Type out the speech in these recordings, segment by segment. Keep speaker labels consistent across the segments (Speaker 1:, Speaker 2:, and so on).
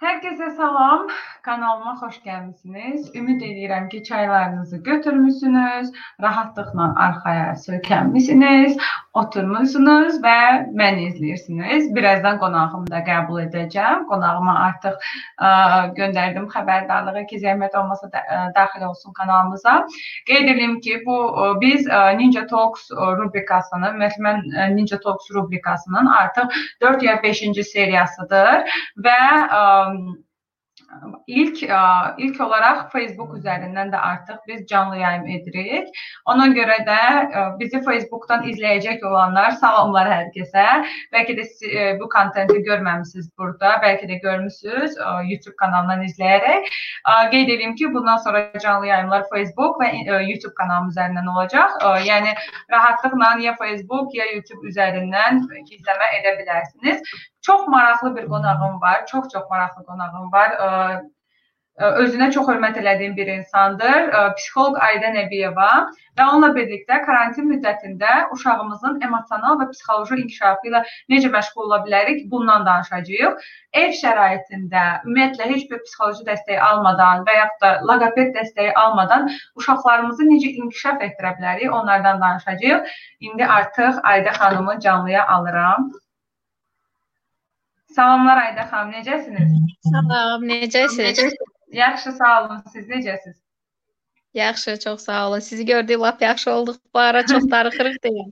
Speaker 1: Hey Herkese salam. Kanalıma xoş gəlmisiniz. Ümid edirəm ki, çaylarınızı götürmüsünüz, rahatlıqla arxaya söykənmisiniz, oturmusunuz və məni izləyirsiniz. Birazdan qonağımı da qəbul edəcəm. Qonağıma artıq ə, göndərdim xəbərdarlığı ki, zəhmət olmasa da, ə, daxil olsun kanalımıza. Qeyd edim ki, bu ə, biz ə, Ninja Talks ə, rubrikasını, ümumiyyətlə mən ə, Ninja Talks rubrikasının artıq 4 ya 5-ci seriyasıdır və ə, ilk ilk olaraq Facebook üzərindən də artıq biz canlı yayım edirik. Ona görə də bizi Facebookdan izləyəcək olanlar salamlar hər kəsə. Bəlkə də siz bu kontenti görməmisiniz burada, bəlkə də görmüsüz YouTube kanalından izləyərək. Qeyd edim ki, bundan sonra canlı yayımlar Facebook və YouTube kanalım üzərindən olacaq. Yəni rahatlıqla ya Facebook, ya YouTube üzərindən izləmə edə bilərsiniz. Çox maraqlı bir qonağım var. Çox-çox maraqlı qonağım var özünə çox hörmət elədiyim bir insandır. Psixoloq Ayda Nəbiyeva və onunla birlikdə karantin müddətində uşağımızın emosional və psixoloji inkişafı ilə necə məşğul ola bilərik, bundan danışacağıq. Ev şəraitində ümumiyyətlə heç bir psixoloji dəstək almadan və yaxud da loqoped dəstəyi almadan uşaqlarımızı necə inkişaf etdirə bilərik, onlardan danışacağıq. İndi artıq Ayda xanımı canlıya alıram. Salamlar Ayda xanım, necəsiniz?
Speaker 2: Salam, necəsiz?
Speaker 1: Yaxşı, sağ olun. Siz necəsiz?
Speaker 2: Yaxşı, çox sağ olun. Sizi gördük, lap yaxşı olduq. Bu ara çox darıxırıq deyəm.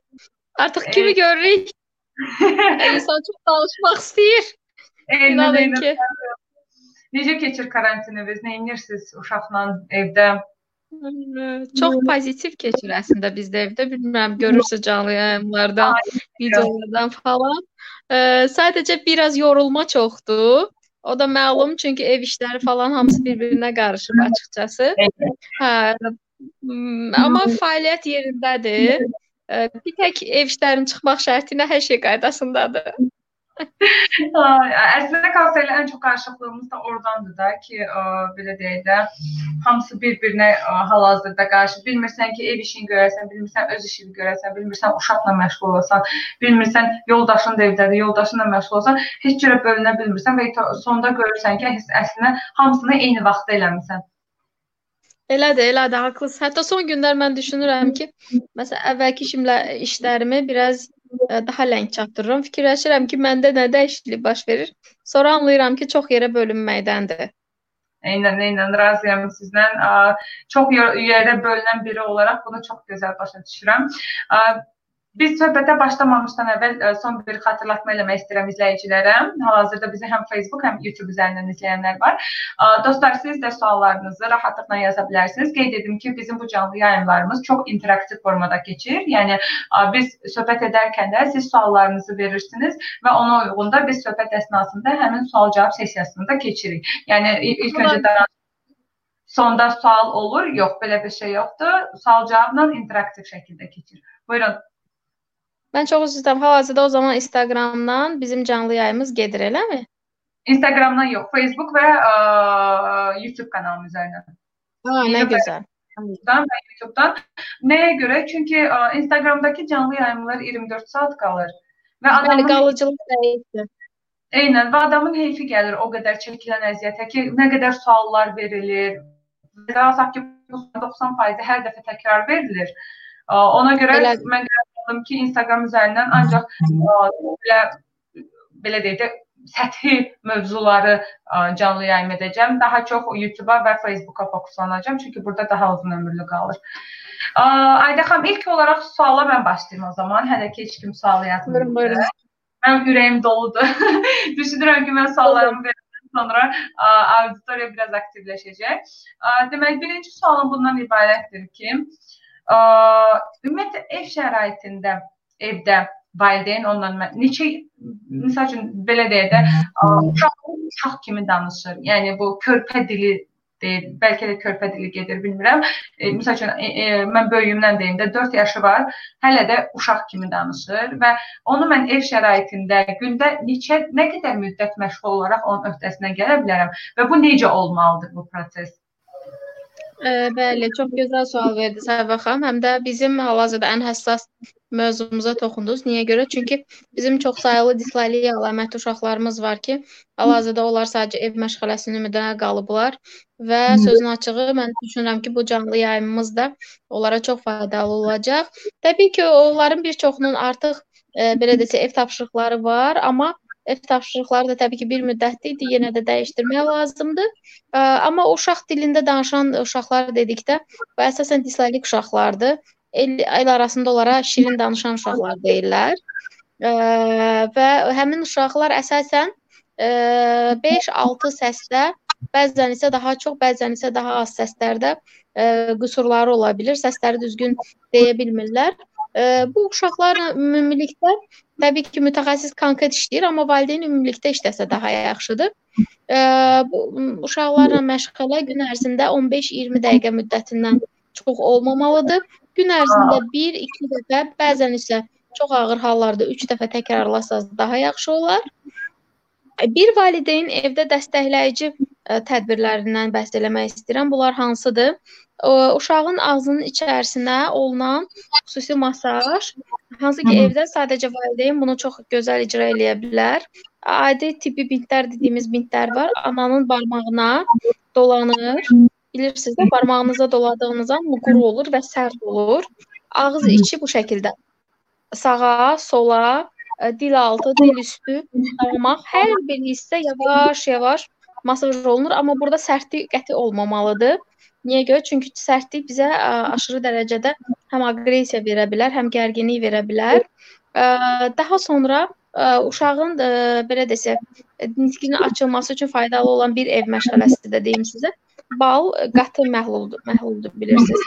Speaker 2: Artıq kimi görürük? İnsan çox danışmaq istəyir.
Speaker 1: İnanın ki. Necə keçir karantininiz? Nə edirsiniz uşaqla evdə?
Speaker 2: Çox pozitiv keçir əslində bizdə evdə. Bilmirəm, görürsüz canlı yayımlardan, videolardan falan. Ə, sadəcə biraz yorulma çoxdur. O da məlum çünki ev işləri falan hamısı bir-birinə qarışıb açıqcası. Hə. Amma fəaliyyət yerindədir. Bir tək ev işlərinin çıxmaq şərti ilə hər şey qaydasındadır.
Speaker 1: Əslində kalsa elə ən çox qarşılığımız da oradandır da ki, ə, belə deyək də, hamısı bir-birinə hal-hazırda qarşı. Bilmirsən ki, ev işini görəsən, bilmirsən öz işini görəsən, bilmirsən uşaqla məşğul olasan, bilmirsən yoldaşın da evdədir, yoldaşınla məşğul olsan, heç cürə bölünə bilmirsən və sonda görürsən ki, əslində hamısını eyni vaxtda eləmisən.
Speaker 2: Elədir, elədir, haqlısınız. Hətta son günlər mən düşünürəm ki, məsələn, əvvəlki işimlə işlərimi biraz daha ləng çatdırıram. Fikirləşirəm ki, məndə nə dəyişiklik baş verir. Sonra anlayıram ki, çox yerə bölünməkdəndir.
Speaker 1: Eynən, eynən razıyam sizlə. Çox yerə bölünən biri olaraq bunu çox gözəl başa düşürəm. Biz söhbətə başlamamışdan əvvəl ə, son bir xatırlatma eləmək istəyirəm izləyicilərə. Hal-hazırda bizi həm Facebook, həm YouTube üzərindən izləyənlər var. Ə, dostlar, siz də suallarınızı rahatlıqla yaza bilərsiniz. Qeyd edim ki, bizim bu canlı yayımlarımız çox interaktiv formada keçir. Yəni ə, biz söhbət edərkən də siz suallarınızı verirsiniz və ona uyğun da biz söhbət əsnasında həmin sual-cavab sessiyasını da keçirik. Yəni ilk öncə də sonda sual olur. Yox, belə bir şey yoxdur. Sual-cavabla interaktiv şəkildə keçir. Buyurun.
Speaker 2: Mən çox üzr istəyirəm. Hal-hazırda o zaman Instagramdan bizim canlı yayımız gedir, eləmi?
Speaker 1: Instagramdan yox, Facebook və ə, YouTube kanalım üzərindən.
Speaker 2: Ha, nə gözəl.
Speaker 1: YouTube'dan və YouTube-dan. Nəyə görə? Çünki ə, Instagramdakı canlı yayımlar 24 saat qalır.
Speaker 2: Və adamın qalıcılıq dəyişir.
Speaker 1: Eynən, və adamın heyfi gəlir o qədər çəkilən əziyyətə ki, nə qədər suallar verilir. Daha saf ki, 90% hər dəfə təkrar verilir. Ona görə Elə... mən aldım ki, Instagram üzərindən ancaq ə, belə belə deyək də səthi mövzuları ə, canlı yayım edəcəm. Daha çox YouTube-a və Facebook-a fokuslanacağam, çünki burada daha uzun ömürlü qalır. Ə, Ayda xanım, ilk olaraq suala mən başlayım o zaman. Hələ ki heç kim sual yazmır.
Speaker 2: Buyurun.
Speaker 1: Mənim ürəyim doludur. Düşünürəm ki, mən suallarımı verəndən sonra ə, auditoriya biraz aktivləşəcək. Ə, demək, birinci sualım bundan ibarətdir ki, Ə, ümumiyyətlə ev şəraitində evdə valideyn onunla neçə məsəl üçün belə deyək də uşaq uşaq kimi danışır. Yəni bu körpə dili deyir, bəlkə də körpə dili gedir, bilmirəm. E, məsəl üçün e, e, mən böyüyümdən deyim də 4 yaşı var, hələ də uşaq kimi danışır və onu mən ev şəraitində gündə neçə nə qədər müddət məşğul olaraq onun öhdəsindən gələ bilərəm və bu necə olmalıdır bu proses?
Speaker 2: Ə, bəli, çox gözəl sual verdi Səbah xanım. Həm də bizim hal-hazırda ən həssas mövzumuza toxundunuz. Niyə görə? Çünki bizim çoxsaylı disleksiya əlaməti uşaqlarımız var ki, hal-hazırda onlar sadəcə ev məşğələsinin ümidinə qalıblar və sözün açığı mən düşünürəm ki, bu canlı yayımımız da onlara çox faydalı olacaq. Təbii ki, onların bir çoxunun artıq ə, belə desək ev tapşırıqları var, amma ev tapşırıqları da təbii ki, bir müddətli idi, yenə də dəyişdirmək lazımdır. Amma uşaq dilində danışan uşaqlar dedikdə, bu əsasən dislektik uşaqlardır. El, el arasında onlara şirin danışan uşaqlar deyirlər. Və həmin uşaqlar əsasən 5-6 səsdə, bəzən isə daha çox, bəzən isə daha az səslərdə qüsurları ola bilər. Səsləri düzgün deyə bilmirlər. Bu uşaqlarla ümumilikdə təbii ki, mütəxəssis konkret işləyir, amma valideyn ümumilikdə işləsə daha yaxşıdır. Bu uşaqlarla məşğələ gün ərzində 15-20 dəqiqə müddətindən çox olmamalıdır. Gün ərzində 1-2 dəfə, bəzən isə çox ağır hallarda 3 dəfə təkrarlasanız daha yaxşı olar. Bir valideyn evdə dəstəkləyici tədbirlərindən bəhs eləmək istəyirəm. Bunlar hansıdır? Uşağın ağzının içərisinə olunan xüsusi masaj, hansı ki, evdə sadəcə valideyn bunu çox gözəl icra eləyə bilər. Adi tibbi bintlər dediyimiz bintlər var. Ananın barmağına dolanır. Bilirsiniz də, barmağınıza doladığınız an quru olur və sərt olur. Ağız içi bu şəkildə sağa, sola, dil altı, dil üstü, barmaq hər bir hissə yavaş-yavaş masaj olunur, amma burada sərtlik qəti olmamalıdır. Niyə görə? Çünki sərtlik bizə ə, aşırı dərəcədə həm aqressiya verə bilər, həm gərginlik verə bilər. Ə, daha sonra ə, uşağın ə, belə desək, nitqinin açılması üçün faydalı olan bir ev məşğələsi də deyim sizə. Bal qatı məhluldur, məhluldur bilirsiniz.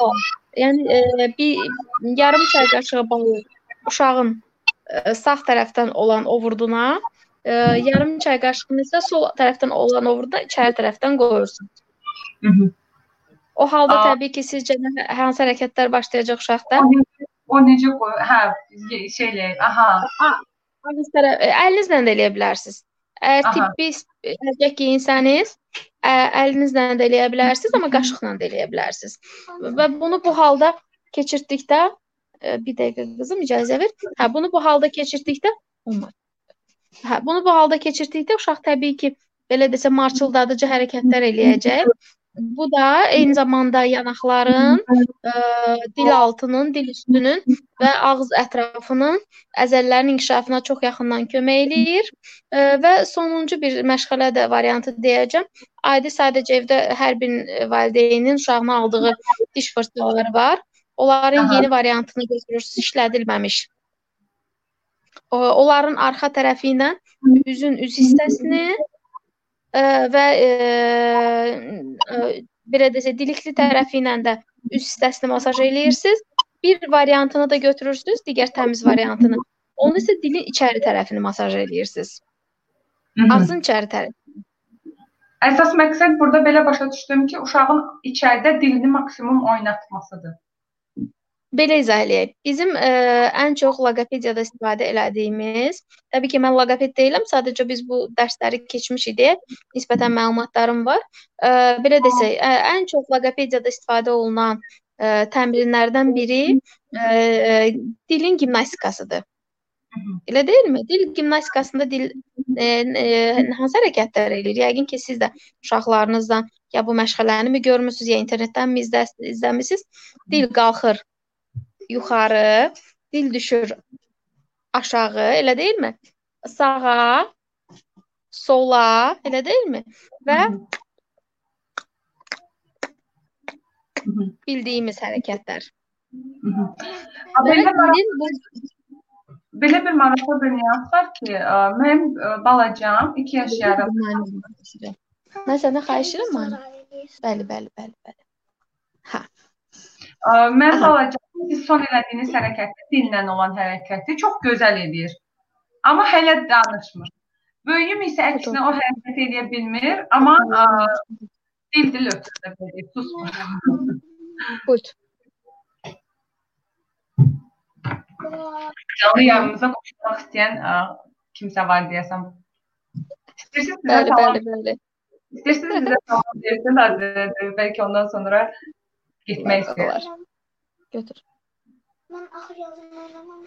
Speaker 2: Bal. Yəni ə, bir yarım çay qaşığı balı uşağın ə, sağ tərəfdən olan ovurduna, ə, yarım çay qaşığını isə sol tərəfdən olan ovurduna içəri tərəfdən qoyursunuz. Hı -hı. O halda Aa. təbii ki, sizcə hansı hərəkətlər başlayacaq uşaqda?
Speaker 1: O necə qoy? Hə, şeylə, aha.
Speaker 2: Ağız tərəf, əlinizlə də eləyə bilərsiniz. Əgər tibbi əlcək giyinsəniz, əlinizlə də eləyə bilərsiniz, amma qaşıqla da eləyə bilərsiniz. Və bunu bu halda keçirdikdə e, bir dəqiqə qızım icazə ver. Hə, bunu bu halda keçirdikdə olmaz. Hə, bunu bu halda keçirdikdə uşaq təbii ki, belə desə marçıldadıcı hərəkətlər eləyəcək Bu da eyni zamanda yanaqların, ə, dil altının, dil üstünün və ağız ətrafının əzələlərin inkişafına çox yaxından kömək eləyir. Ə, və sonuncu bir məşğələ də variantı deyəcəm. Adi sadəcə evdə hər bir valideynin uşağına aldığı diş fırçaları var. Onların Aha. yeni variantını götürürsüz, işlədilməmiş. Onların arxa tərəfi ilə üzün üz hissəsini və e, e, belə desə dilikli tərəfi ilə də üst hissəsini masaj eləyirsiniz. Bir variantını da götürürsüz, digər təmiz variantını. Onu isə dilin içəri tərəfini masaj eləyirsiniz. Ağzın içəri tərəfi.
Speaker 1: Əsas məqsəd burada belə başa düşdüm ki, uşağın içəridə dilini maksimum oynatmasıdır.
Speaker 2: Belə izah eləyək. Bizim ə, ən çox loqopediyada istifadə elədiyimiz, təbii ki, mən loqoped deyiləm, sadəcə biz bu dərsləri keçmişik deyə nisbətən məlumatlarım var. Ə, belə desək, ə, ən çox loqopediyada istifadə olunan ə, təmrinlərdən biri ə, dilin gimnastikasıdır. Elə deyilmi? Dil gimnastikasında dil e, e, hansı hərəkətlər eləyir? Yəqin ki, siz də uşaqlarınızdan ya bu məşğələni mi görmüsüz, ya internetdən mi izlə, izləmisiniz? Dil qalxır yuxarı, dil düşür aşağı, elə deyilmi? Sağa, sola, elə deyilmi? Və bildiyimiz hərəkətlər.
Speaker 1: Belə, belə bir maraqlı bir nüans var ki, mənim balacam 2 yaş yarım.
Speaker 2: Mən səndən xahiş edirəm, Bəli, bəli, bəli, bəli.
Speaker 1: Hə. Mən balacam siz son elədiyiniz hərəkəti, dillə olan hərəkəti çox gözəl edir. Amma hələ danışmır. Böyüyüm isə əksinə o hərəkət edə bilmir, amma ə, dil dil ötürdə belə susmur.
Speaker 2: Buyur.
Speaker 1: Canlı yayımıza qoşulmaq istəyən ə, kimsə var deyəsəm.
Speaker 2: İstəyirsiniz? Bəli, bəli, bəli.
Speaker 1: İstəyirsiniz bizə salam versin, adını bəlkə ondan sonra getmək istəyir.
Speaker 2: Götür. Mən axır yazım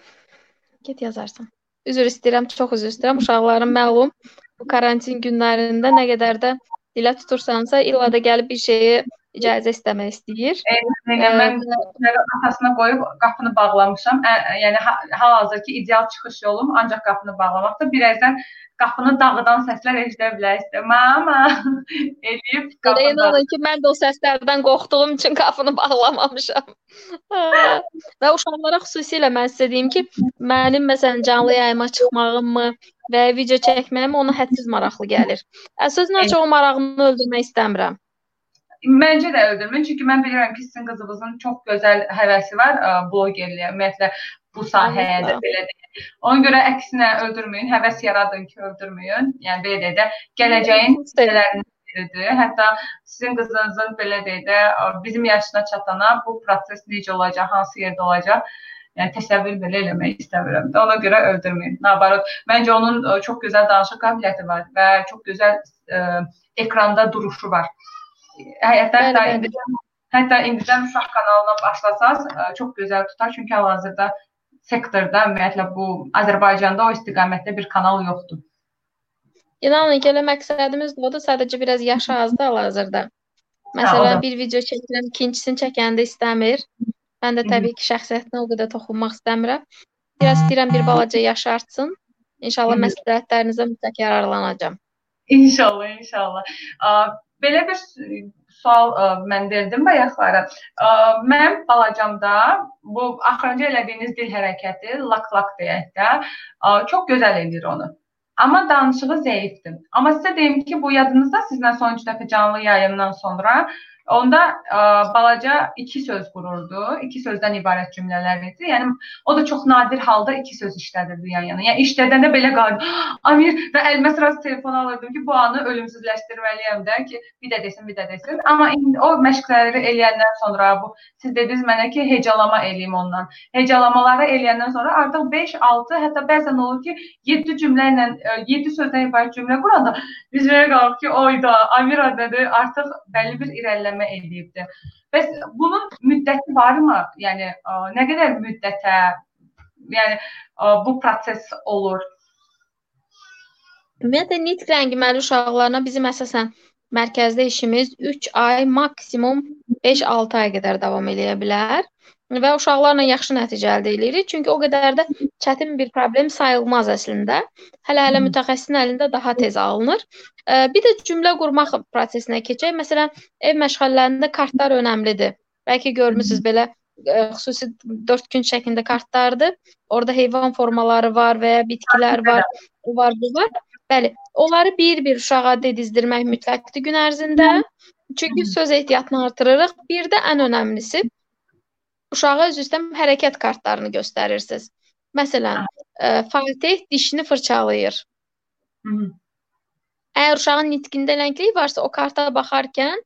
Speaker 2: Get yazarsan. Üzr istəyirəm, çox üzr istəyirəm. Uşaqlarım məlum bu karantin günlərində nə qədər də dilə tutursansa, illa da gəlib bir şeyi icazə istəmək istəyir.
Speaker 1: Eynən, mən atasına qoyub qapını bağlamışam. Ə, yəni hal-hazırki ideal çıxış yolum ancaq qapını bağlamaqdır. Birazdan qapını dağıdan səslər eşidə bilərsiniz. Mama eləyib
Speaker 2: qapını. İnanın ki, mən də o səslərdən qorxduğum üçün qapını bağlamamışam. və uşaqlara xüsusilə mən sizə deyim ki, mənim məsələn canlı yayıma çıxmağım mı və video çəkməyim ona hədsiz maraqlı gəlir. Sözün açıq o marağını öldürmək istəmirəm.
Speaker 1: Məncə də öldürməyin. Çünki mən bilirəm ki, sizin qızınızın çox gözəl həvəsi var blogerliyə. Ümumiyyətlə bu sahəyə də belə deyək. Ona görə əksinə öldürməyin, həvəs yaradın ki, öldürməyin. Yəni belə deyək də gələcəyin hissələrini biridir. Hətta sizin qızınızın belə deyək də bizim yaşına çatana bu proses necə olacaq, hansı yerdə olacaq? Yəni təsəvvür belə eləmək istəmirəm. Də ona görə öldürməyin. Nabarot, məncə onun çox gözəl danışıq qabiliyyəti var və çox gözəl ə, ekranda duruşu var. Hətta hətta indidən, hətta indidən uşaq kanalına başlasaz çox gözəl tutar çünki hal-hazırda sektorda ümumiyyətlə bu Azərbaycanda o istiqamətdə bir kanal yoxdur.
Speaker 2: İnanın ki, elə məqsədimiz də odur, sadəcə biraz yaşı azdır hal-hazırda. Məsələn, bir video çəkirəm, ikincisini çəkəndə istəmir. Mən də təbii ki, şəxsiyyətinə o qədər toxunmaq istəmirəm. Biraz istəyirəm bir balaca yaş artsın. İnşallah məsləhətlərinizə mütləq yararlanacağam.
Speaker 1: İnşallah, inşallah. Belə bir sual ə, mən verdim bayaqlara. Ə, mənim balacamda bu axırıncı elədiyiniz dil hərəkəti lak-lak deyək də, ə, çox gözəl edir onu. Amma danışığı zəifdir. Amma sizə deyim ki, bu yadınızda sizlə son 3 dəfə canlı yayımdan sonra Onda ə, balaca iki söz qururdu. İki sözdən ibarət cümlələr idi. Yəni o da çox nadir halda iki söz işlədirdi yan yana. Yəni işlədəndə belə qaldı. Amir və əlimə sırası telefon alırdım ki, bu anı ölümsüzləşdirməliyəm də ki, bir də desin, bir də desin. Amma indi o məşqləri eləyəndən sonra bu siz dediniz mənə ki, hecalama eləyim ondan. Hecalamaları eləyəndən sonra artıq 5, 6, hətta bəzən olur ki, 7 cümlə ilə 7 sözdən ibarət cümlə quranda biz belə qalıb ki, oyda Amir adıdır, artıq bəlli bir irəliləmə ödənmə edibdi. Bəs bunun müddəti varmı? Yəni ə, nə qədər müddətə yəni ə, bu proses olur?
Speaker 2: Ümumiyyətlə nitq rəngiməli uşaqlarına bizim əsasən mərkəzdə işimiz 3 ay, maksimum 5-6 ay qədər davam edə bilər və uşaqlarla yaxşı nəticə əldə edirik. Çünki o qədər də çətin bir problem sayılmaz əslində. Hələ-hələ mütəxəssisin əlində daha tez alınır. Bir də cümlə qurmaq prosesinə keçək. Məsələn, ev məşğələlərində kartlar önəmlidir. Bəlkə görmüsüz belə xüsusi 4 gün şəklində kartlardır. Orada heyvan formaları var və ya bitkilər var, o var, bu var. Bəli, onları bir-bir uşağa dedizdirmək mütləqdir gün ərzində. Çünki söz ehtiyatını artırırıq. Bir də ən önəmlisi uşağa üzr istəyirəm hərəkət kartlarını göstərirsiniz. Məsələn, ə, Fatih dişini fırçalayır. Hı -hı. Əgər uşağın nitqində lənglik varsa, o karta baxarkən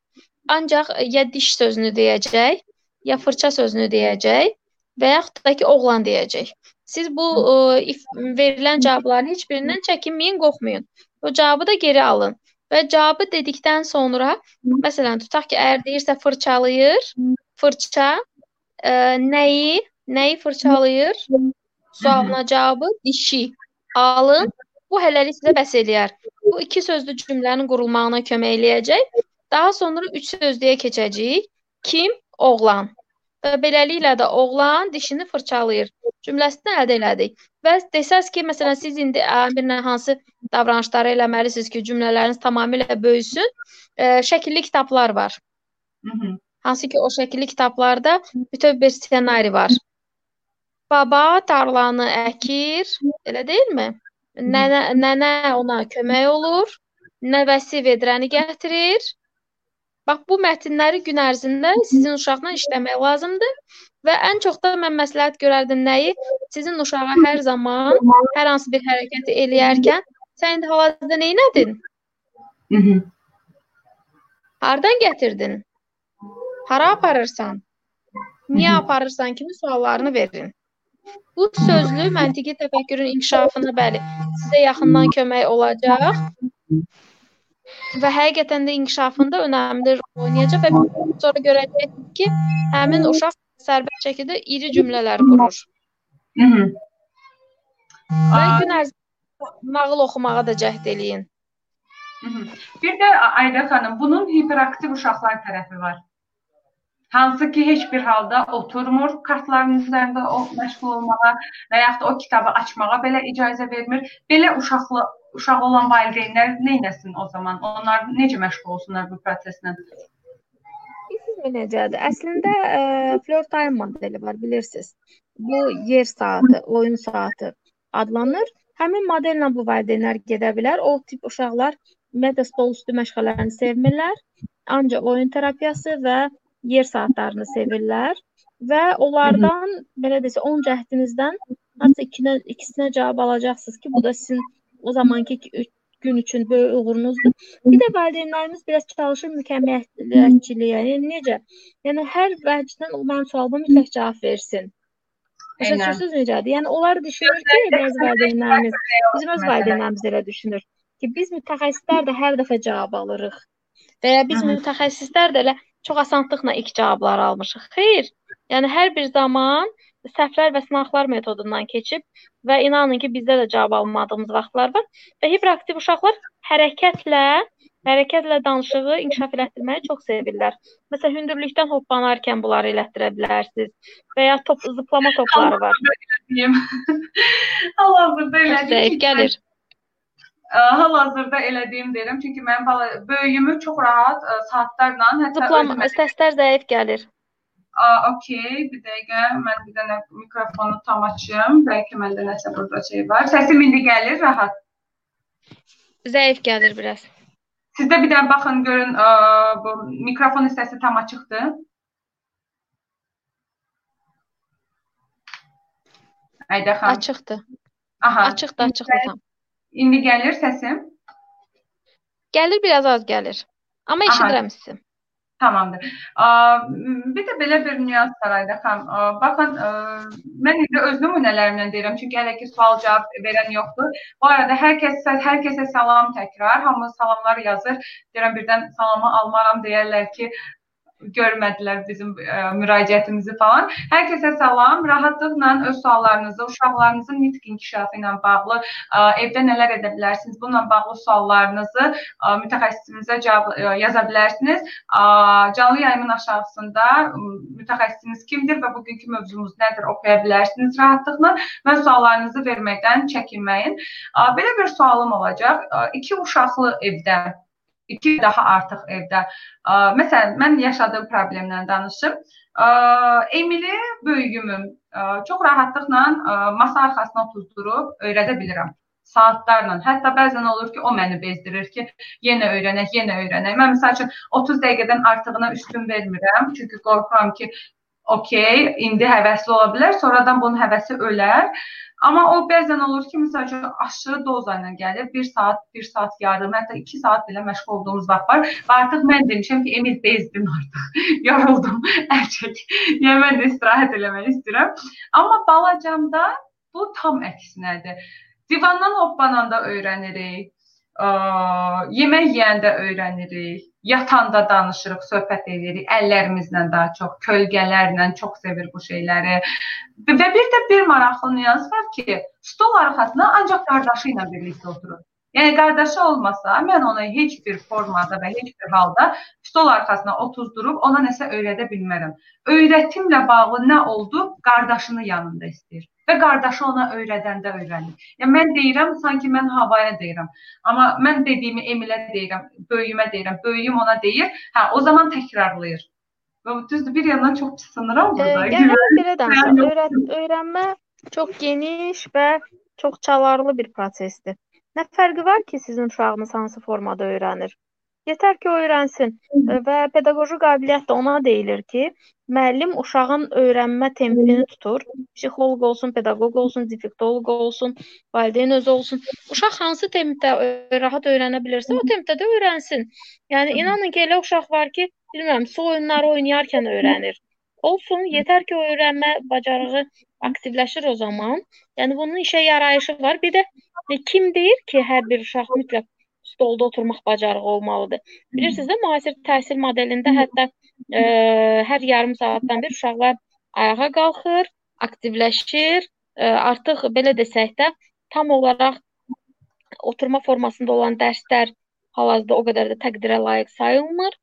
Speaker 2: ancaq ya diş sözünü deyəcək, ya fırça sözünü deyəcək və yaxud da ki, oğlan deyəcək. Siz bu ə, if, verilən cavabların heç birindən çəkinməyin, qorxmayın. O cavabı da geri alın. Və cavabı dedikdən sonra, məsələn, tutaq ki, əgər deyirsə fırçalayır, fırça ə, nəyi, nəyi fırçalayır? Sualına cavabı dişi. Alın. Bu hələlik sizə bəs eləyər. Bu iki sözlü cümlənin qurulmağına kömək eləyəcək. Daha sonra üç sözlüyə keçəcəyik. Kim? Oğlan. Və beləliklə də oğlan dişini fırçalayır. Cümləsini əldə elədik. Və desəz ki, məsələn, siz indi əmirlə hansı davranışları eləməlisiniz ki, cümlələriniz tamamilə böyüsün? E, şəkilli kitablar var. Hı -hı. Hansı ki, o şəkilli kitablarda bütöv bir ssenari var. Baba tarlanı əkir, elə deyilmi? Nənə, nənə ona kömək olur, nəvəsi vedrəni gətirir. Bax bu mətnləri gün ərzində sizin uşaqla işləmək lazımdır və ən çox da mən məsləhət görərdim nəyi? Sizin uşağa hər zaman hər hansı bir hərəkəti eləyərkən sən indi hal-hazırda nə etdin? Hardan gətirdin? Hara aparırsan? Niyə aparırsan kimi suallarını verin. Bu sözlü məntiqi təfəkkürün inkişafına bəli sizə yaxından kömək olacaq. və həqiqətən də inkişafında önəmli rol oynayacaq və sonra görəcəyik ki, həmin uşaq sərbəst şəkildə iri cümlələr qurur.
Speaker 1: Mhm. Aa,
Speaker 2: gün ərzində nağıl oxumağa da cəhd eləyin.
Speaker 1: mhm. Bir də Ayda xanım, bunun hiperaktiv uşaqlar tərəfi var. Hansı ki heç bir halda oturmur kartların üzərində o məşğul olmağa və yaxud da o kitabı açmağa belə icazə vermir. Belə uşaqlı uşaq olan valideynlər nə etsin o zaman? Onlar necə məşğul olsunlar bu proseslə?
Speaker 2: Bilirsiniz necədir? Əslində ə, floor time modeli var, bilirsiniz. Bu yer saatı, oyun saatı adlanır. Həmin modellə bu valideynlər gedə bilər. O tip uşaqlar ümumiyyətlə stol üstü məşğələlərini sevmirlər. Ancaq oyun terapiyası və yer saatlarını sevirlər və onlardan belə desə 10 cəhdinizdən hansısa ikinə, ikisinə cavab alacaqsınız ki, bu da sizin o zamanki ki- gün üçün böyük uğurunuzdur. Bir də valideynlərimiz biraz çalışır mükəmməliyətçiliyə. Yəni necə? Yəni hər vəcdən o mənim sualıma mütləq cavab versin. Başa düşürsüz necədir? Yəni onlar düşünür ki, bəzi valideynlərimiz, bizim öz valideynlərimiz elə düşünür ki, biz mütəxəssislər də hər dəfə cavab alırıq. Və ya biz
Speaker 1: Hı -hı.
Speaker 2: mütəxəssislər də elə çox asanlıqla ilk cavabları almışıq. Xeyr. Yəni hər bir zaman səhvlər və sınaqlar metodundan keçib və inanın ki, bizdə də cavab almadığımız vaxtlar var və hiperaktiv uşaqlar hərəkətlə, hərəkətlə danışığı inkişaf elətdirməyi çox sevirlər. Məsələn, hündürlükdən hoppanarkən bunları elətdirə bilərsiniz və ya top zıplama topları var. Çox
Speaker 1: elədiyim
Speaker 2: zəif gəlir.
Speaker 1: Hal-hazırda elədiyim deyirəm, çünki mənim bala böyüyümü çox rahat ə, saatlarla, hətta
Speaker 2: Zıplama
Speaker 1: özümə
Speaker 2: səslər zəif gəlir.
Speaker 1: Aa, okey, bir dəqiqə. Mən bir dənə mikrofonu tam açım. Bəlkə məndə nəsə burada şey var. Səsim indi gəlir rahat.
Speaker 2: Zəif gəlir biraz.
Speaker 1: Sizdə bir dənə baxın görün, ə, bu mikrofon hissəsi tam açıqdır. Ayda xan.
Speaker 2: Açıqdır.
Speaker 1: Aha.
Speaker 2: Açıqdır, açıqdır tam.
Speaker 1: İndi gəlir səsim.
Speaker 2: Gəlir biraz az gəlir. Amma eşidirəm sizi.
Speaker 1: Tamamdır. Bir də belə bir nüans var Ayda xan. Baxın, mən indi öz nümunələrimdən deyirəm, çünki hələ ki sual-cavab verən yoxdur. Bu arada hər kəs hər kəsə salam təkrar. Hamı salamlar yazır. Deyirəm birdən salamı almaram deyərlər ki, görmədilər bizim ə, müraciətimizi falan. Hər kəsə salam. Rahatlıqla öz suallarınızı, uşaqlarınızın nitq inkişafı ilə bağlı, ə, evdə nələr edə bilərsiniz, bununla bağlı suallarınızı ə, mütəxəssisimizə cavab ə, yaza bilərsiniz. Ə, Canlı yayımın aşağısında mütəxəssisiniz kimdir və bugünkü mövzumuz nədir oxuya bilərsiniz rahatlıqla və suallarınızı verməkdən çəkinməyin. Ə, Belə bir sualım olacaq. Ə, İki uşaqlı evdə iki daha artıq evdə. Ə, Məsələn, mən yaşadığım problemdən danışım. Ə, Emili böyüyümüm ə, çox rahatlıqla ə, masa arxasına otuzdurub öyrədə bilirəm saatlarla. Hətta bəzən olur ki, o məni bezdirir ki, yenə öyrənək, yenə öyrənək. Mən məsəl üçün 30 dəqiqədən artığına üstün vermirəm, çünki qorxuram ki, okey, indi həvəsli ola bilər, sonradan bunun həvəsi ölər. Amma o bəzən olur ki, məsəl üçün aşırı doza ilə gəlir. 1 saat, 1 saat yarım, hətta 2 saat belə məşğul olduğumuz vaxt var. Və artıq mən demişəm ki, Emil bezdin artıq. Yoruldum. Əl çək. Yəni mən də istirahət eləmək istəyirəm. Amma balacamda bu tam əksinədir. Divandan hoppananda öyrənirik. Ə, yemək yeyəndə öyrənirik. Yatanda danışırıq, söhbət edirik. Əllərimizlə daha çox, kölgələrlə çox sevir bu şeyləri. Və bir də bir maraqlı nüans var ki, stol arxasına ancaq qardaşı ilə birlikdə oturur. Yəni qardaşı olmasa, mən ona heç bir formada və heç bir halda stol arxasına otuzdurub ona nəsə öyrədə bilmərəm. Öyrətimlə bağlı nə oldu? Qardaşını yanında istəyir və qardaşı ona öyrədəndə öyrənir. Yəni mən deyirəm, sanki mən havaya deyirəm. Amma mən dediyimi Emilə deyirəm, böyüyümə deyirəm, böyüyüm ona deyir. Hə, o zaman təkrarlayır. Və düzdür, bir yandan çox pis sınıram
Speaker 2: E,
Speaker 1: burada.
Speaker 2: yəni belə danışaq. Öyrət, öyrənmə çox geniş və çox çalarlı bir prosesdir. Nə fərqi var ki, sizin uşağınız hansı formada öyrənir? Yetər ki, öyrənsin E, və pedaqoji qabiliyyət də ona deyilir ki, müəllim uşağın öyrənmə tempini tutur. Psixoloq olsun, pedaqoq olsun, dialektoloq olsun, valideyn özü olsun. Uşaq hansı tempdə rahat öyrənə bilirsə, o tempdə də öyrənsin. Yəni inanın ki, elə uşaq var ki, bilmirəm, su oyunları oynayarkən öyrənir. Olsun, yetər ki, öyrənmə bacarığı aktivləşir o zaman. Yəni bunun işə yarayışı var. Bir də e, kim deyir ki, hər bir uşaq mütləq stolda oturmaq bacarığı olmalıdır. Bilirsiniz də, müasir təhsil modelində hətta ə, hər yarım saatdan bir uşaqlar ayağa qalxır, aktivləşir. Ə, artıq belə desək də, tam olaraq oturma formasında olan dərslər hal-hazırda o qədər də təqdirə layiq sayılmır.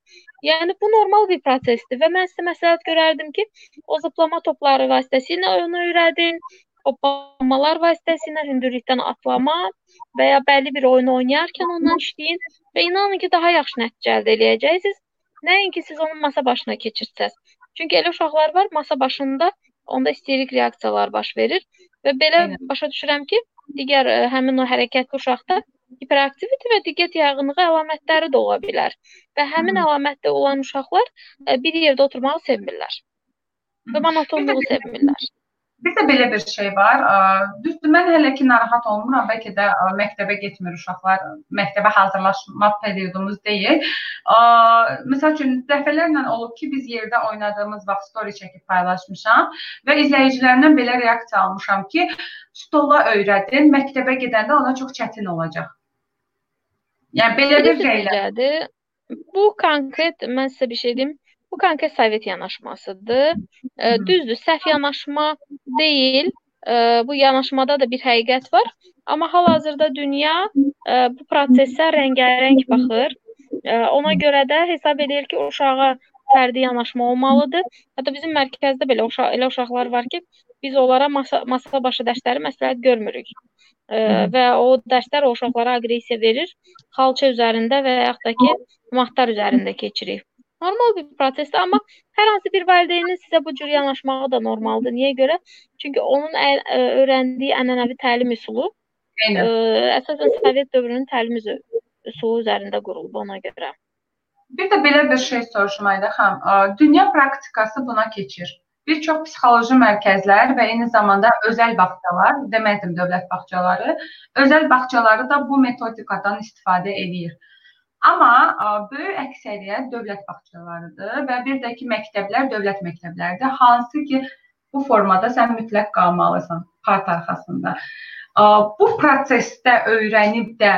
Speaker 2: Yəni bu normal bir prosesdir və mən sizə məsləhət görərdim ki, o zıplama topları vasitəsilə onu öyrədin, hoppanmalar vasitəsilə hündürlükdən atlama və ya bəlli bir oyun oynayarkən ondan işləyin və inanın ki, daha yaxşı nəticə əldə edəcəksiniz. Nəinki siz onu masa başına keçirsəz. Çünki elə uşaqlar var, masa başında onda isterik reaksiyalar baş verir və belə Aynen. başa düşürəm ki, digər ə, e, həmin o hərəkətli uşaqda hiperaktivite və diqqət yağınlığı əlamətləri də ola bilər. Və həmin əlamətdə olan uşaqlar ə, e, bir yerdə oturmağı sevmirlər. Və monotonluğu sevmirlər.
Speaker 1: Bir də belə bir şey var. Düzdür, mən hələ ki narahat olmuram. Bəlkə də məktəbə getmir uşaqlar. Məktəbə hazırlaşma periodumuz deyil. Məsəl üçün dəfələrlə olub ki, biz yerdə oynadığımız vaxt story çəkib paylaşmışam və izləyicilərdən belə reaksiya almışam ki, stola öyrədin, məktəbə gedəndə ona çox çətin olacaq. Yəni belə bir şeylər.
Speaker 2: Bu konkret mən sizə bir şey deyim. Bu konkret Sovet yanaşmasıdır. E, düzdür, səhv yanaşma deyil. E, bu yanaşmada da bir həqiqət var. Amma hal-hazırda dünya e, bu prosesə rəngarəng baxır. E, ona görə də hesab edir ki, uşağa fərdi yanaşma olmalıdır. Hətta bizim mərkəzdə belə uşaq elə uşaqlar var ki, biz onlara masa, masa başı dərsləri məsləhət görmürük. E, və o dərslər o uşaqlara aqressiya verir. Xalça üzərində və yaxud da ki, matlar üzərində keçirik. Normal bir prosesdir, amma hər hansı bir valideynin sizə bu cür yanaşmağı da normaldır. Niyə görə? Çünki onun ə, ə, öyrəndiyi ənənəvi təlim üsulu ə, əsasən Sovet dövrünün təlim üsulu üzərində qurulub ona görə.
Speaker 1: Bir də belə bir şey soruşmaydı xan. Dünya praktikası buna keçir. Bir çox psixoloji mərkəzlər və eyni zamanda özəl bağçalar, demədim dövlət bağçaları, özəl bağçaları da bu metodikadan istifadə edir. Amma ə, böyük əksəriyyət dövlət bağçalarıdır və bir də ki, məktəblər dövlət məktəbləridir, hansı ki, bu formada sən mütləq qalmalısan part arxasında. Ə, bu prosesdə öyrənib də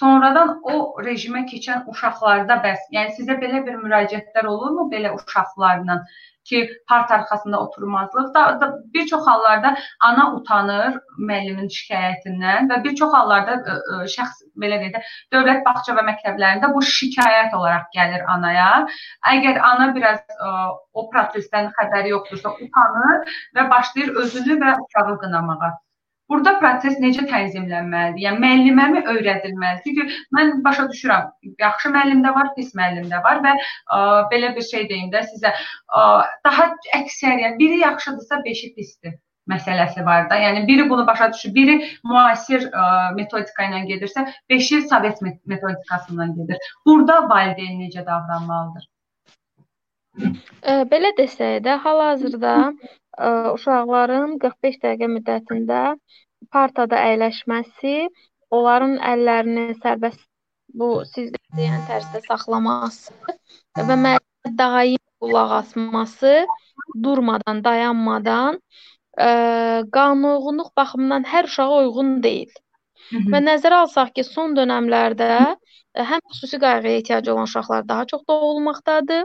Speaker 1: sonradan o rejimə keçən uşaqlarda bəs, yəni sizə belə bir müraciətlər olurmu belə uşaqlarla? ki, part arxasında oturmazlıq da, da bir çox hallarda ana utanır müəllimin şikayətindən və bir çox hallarda ə, ə, şəxs belə deyək də dövlət bağça və məktəblərində bu şikayət olaraq gəlir anaya. Əgər ana biraz ə, o prosesdən xəbəri yoxdursa utanır və başlayır özünü və uşağı qınamağa. Burada proses necə tənzimlənməlidir? Yəni müəlliməmi öyrədilməlidir? Çünki mən başa düşürəm, yaxşı müəllim də var, pis müəllim də var və ə, belə bir şey deyim də sizə, ə, daha əksəriyyət biri yaxşıdırsa, beşi pisdir məsələsi var da. Yəni biri bunu başa düşür, biri müasir ə, metodika ilə gedirsə, beşi sovet metodikasından gedir. Burada valideyn necə davranmalıdır?
Speaker 2: Belə desək də, hal-hazırda ə, uşaqların 45 dəqiqə müddətində partada əyləşməsi, onların əllərini sərbəst bu siz deyən tərzdə saxlaması və müəllimə daim qulaq asması, durmadan, dayanmadan ə, qanuğunluq baxımından hər uşağa uyğun deyil. Hı -hı. Və nəzərə alsaq ki, son dövrlərdə həm xüsusi qayğıya ehtiyacı olan uşaqlar daha çox doğulmaqdadır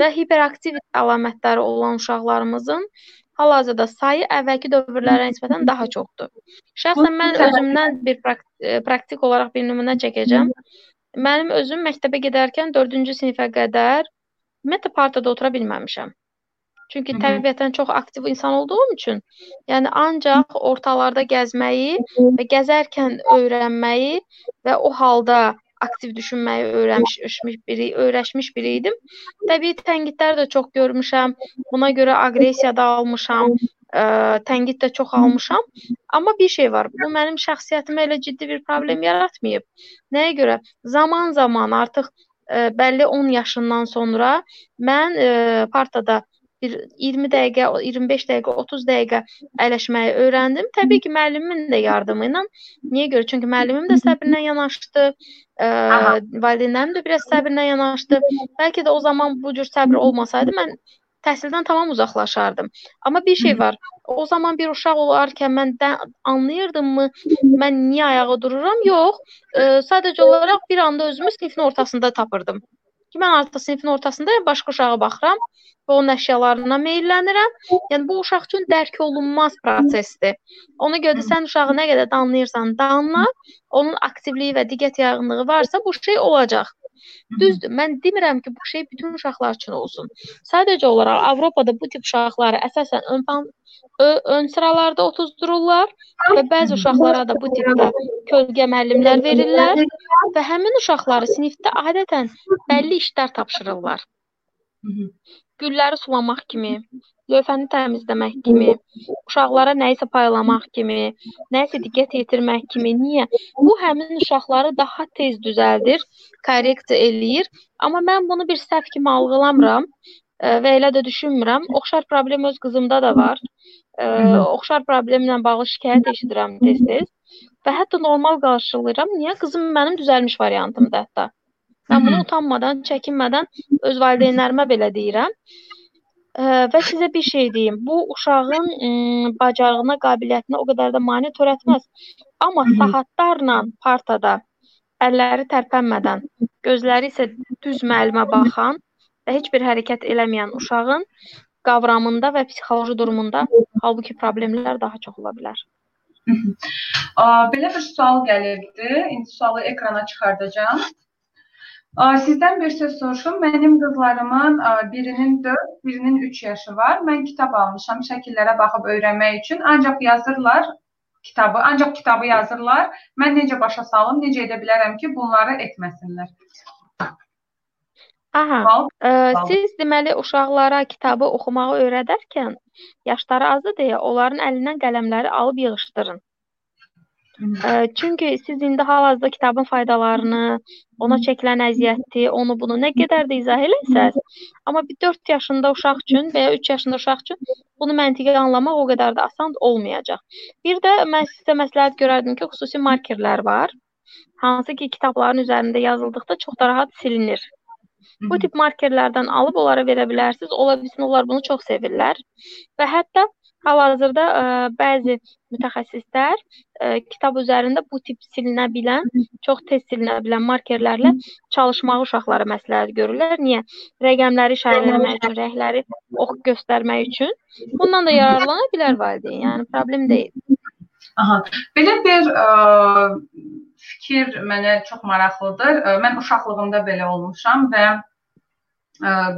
Speaker 2: və hiperaktiv əlamətləri olan uşaqlarımızın hal-hazırda sayı əvvəlki dövrlərə nisbətən daha çoxdur. Şəxsən mən özümdən bir praktik, e, praktik olaraq bir nümunə çəkəcəm. Mənim özüm məktəbə gedərkən 4-cü sinifə qədər ümumiyyətlə partada otura bilməmişəm. Çünki Hı -hı. təbiətən çox aktiv insan olduğum üçün, yəni ancaq ortalarda gəzməyi və gəzərkən öyrənməyi və o halda aktiv düşünməyi öyrənmiş biri, öyrəşmiş biri idim. Təbii tənqidlər də çox görmüşəm. Buna görə aqressiya da almışam, ə, tənqid də çox almışam. Amma bir şey var. Bu mənim şəxsiyyətimə elə ciddi bir problem yaratmayıb. Nəyə görə? Zaman-zaman artıq ə, bəlli 10 yaşından sonra mən ə, partada bir 20 dəqiqə, 25 dəqiqə, 30 dəqiqə əyləşməyi öyrəndim. Təbii ki, müəllimimin də yardımı ilə. Niyə görə? Çünki müəllimim də səbrlə yanaşdı. Ə, valideynlərim də biraz səbrlə yanaşdı. Bəlkə də o zaman bu cür səbr olmasaydı mən təhsildən tamam uzaqlaşardım. Amma bir şey var. O zaman bir uşaq olarkən mən də anlayırdımmı mən niyə ayağa dururam? Yox. E, sadəcə olaraq bir anda özümü sinifin ortasında tapırdım. Ki mən artıq sinifin ortasındayam, başqa uşağa baxıram və onun əşyalarına meylənirəm. Yəni bu uşaq üçün dərk olunmaz prosesdir. Ona görə də sən uşağı nə qədər danlayırsan, danla, onun aktivliyi və diqqət yayğınlığı varsa bu şey olacaq. Düzdür, mən demirəm ki, bu şey bütün uşaqlar üçün olsun. Sadəcə olaraq Avropada bu tip uşaqları əsasən ön ön sıralarda otuzdururlar və bəzi uşaqlara da bu tipdə kölgə müəllimlər verirlər və həmin uşaqları sinifdə adətən bəlli işlər tapşırırlar. Gülləri sulamaq kimi, lövhəni təmizləmək kimi, uşaqlara nəyisə paylamaq kimi, nəyisə diqqət yetirmək kimi. Niyə? Bu həmin uşaqları daha tez düzəldir, korreksiya eləyir. Amma mən bunu bir səhv kimi algılamıram və elə də düşünmürəm. Oxşar problem öz qızımda da var. Ə, oxşar problemlə bağlı şikayət eşidirəm tez-tez və hətta normal qarşılayıram. Niyə? Qızım mənim düzəlmiş variantımdır hətta. Mən bunu utanmadan, çəkinmədən öz valideynlərimə belə deyirəm. Və sizə bir şey deyim. Bu uşağın ə, bacarığına, qabiliyyətinə o qədər də mane törətməz. Amma saatlarla partada əlləri tərpənmədən, gözləri isə düz müəllimə baxan və heç bir hərəkət eləməyən uşağın qavramında və psixoloji durumunda halbuki problemlər daha çox ola bilər.
Speaker 1: Belə bir sual gəlirdi. İndi sualı ekrana çıxardacağam. Sizdən bir söz soruşum. Mənim qızlarımın birinin 4, birinin 3 yaşı var. Mən kitab almışam şəkillərə baxıb öyrənmək üçün. Ancaq yazırlar kitabı, ancaq kitabı yazırlar. Mən necə başa salım, necə edə bilərəm ki, bunları etməsinlər?
Speaker 2: Aha. Bal, bal. Siz deməli uşaqlara kitabı oxumağı öyrədərkən yaşları azdır deyə onların əlindən qələmləri alıb yığışdırın. Çünki siz indi hal-hazırda kitabın faydalarını, ona çəkilən əziyyəti, onu bunu nə qədər də izah eləsəz, amma bir 4 yaşında uşaq üçün və ya 3 yaşında uşaq üçün bunu məntiqi anlamaq o qədər də asan olmayacaq. Bir də mən sizə məsləhət görərdim ki, xüsusi markerlər var. Hansı ki, kitabların üzərində yazıldıqda çox da rahat silinir. Bu tip markerlərdən alıb onlara verə bilərsiniz. Ola bilsin onlar bunu çox sevirlər. Və hətta Hal-hazırda ə, e, bəzi mütəxəssislər ə, e, kitab üzərində bu tip silinə bilən, çox tez silinə bilən markerlərlə çalışmağı uşaqlara məsləhət görürlər. Niyə? Rəqəmləri işarələmək üçün, rəhləri ox göstərmək üçün. Bundan da yararlana bilər valideyn. Yəni problem deyil.
Speaker 1: Aha. Belə bir ə, e, fikir mənə çox maraqlıdır. Mən uşaqlığımda belə olmuşam və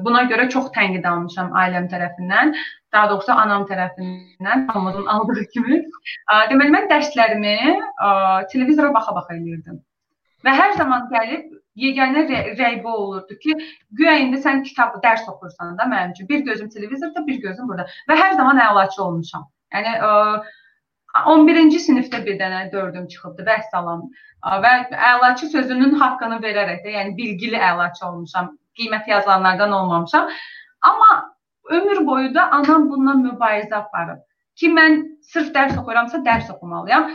Speaker 1: buna görə çox tənqid almışam ailəm tərəfindən daha doğrusu anam tərəfindən hamımızın aldığı kimi. Deməli mən dərslərimi televizora baxa-baxa eləyirdim. Və hər zaman gəlib yeganə rəy bu olurdu ki, güya indi sən kitabı dərs oxursan da mənim üçün bir gözüm televizorda, bir gözüm burada və hər zaman əlaçı olmuşam. Yəni ə, 11-ci sinifdə bir dənə 4-üm çıxıbdı, vəssalam. Və əlaçı sözünün haqqını verərək də, yəni bilgili əlaçı olmuşam, qiymət yazılanlardan olmamışam. Amma ömür boyu da anam bundan mübarizə aparıb ki, mən sırf dərs oxuyuramsa dərs oxumalıyam.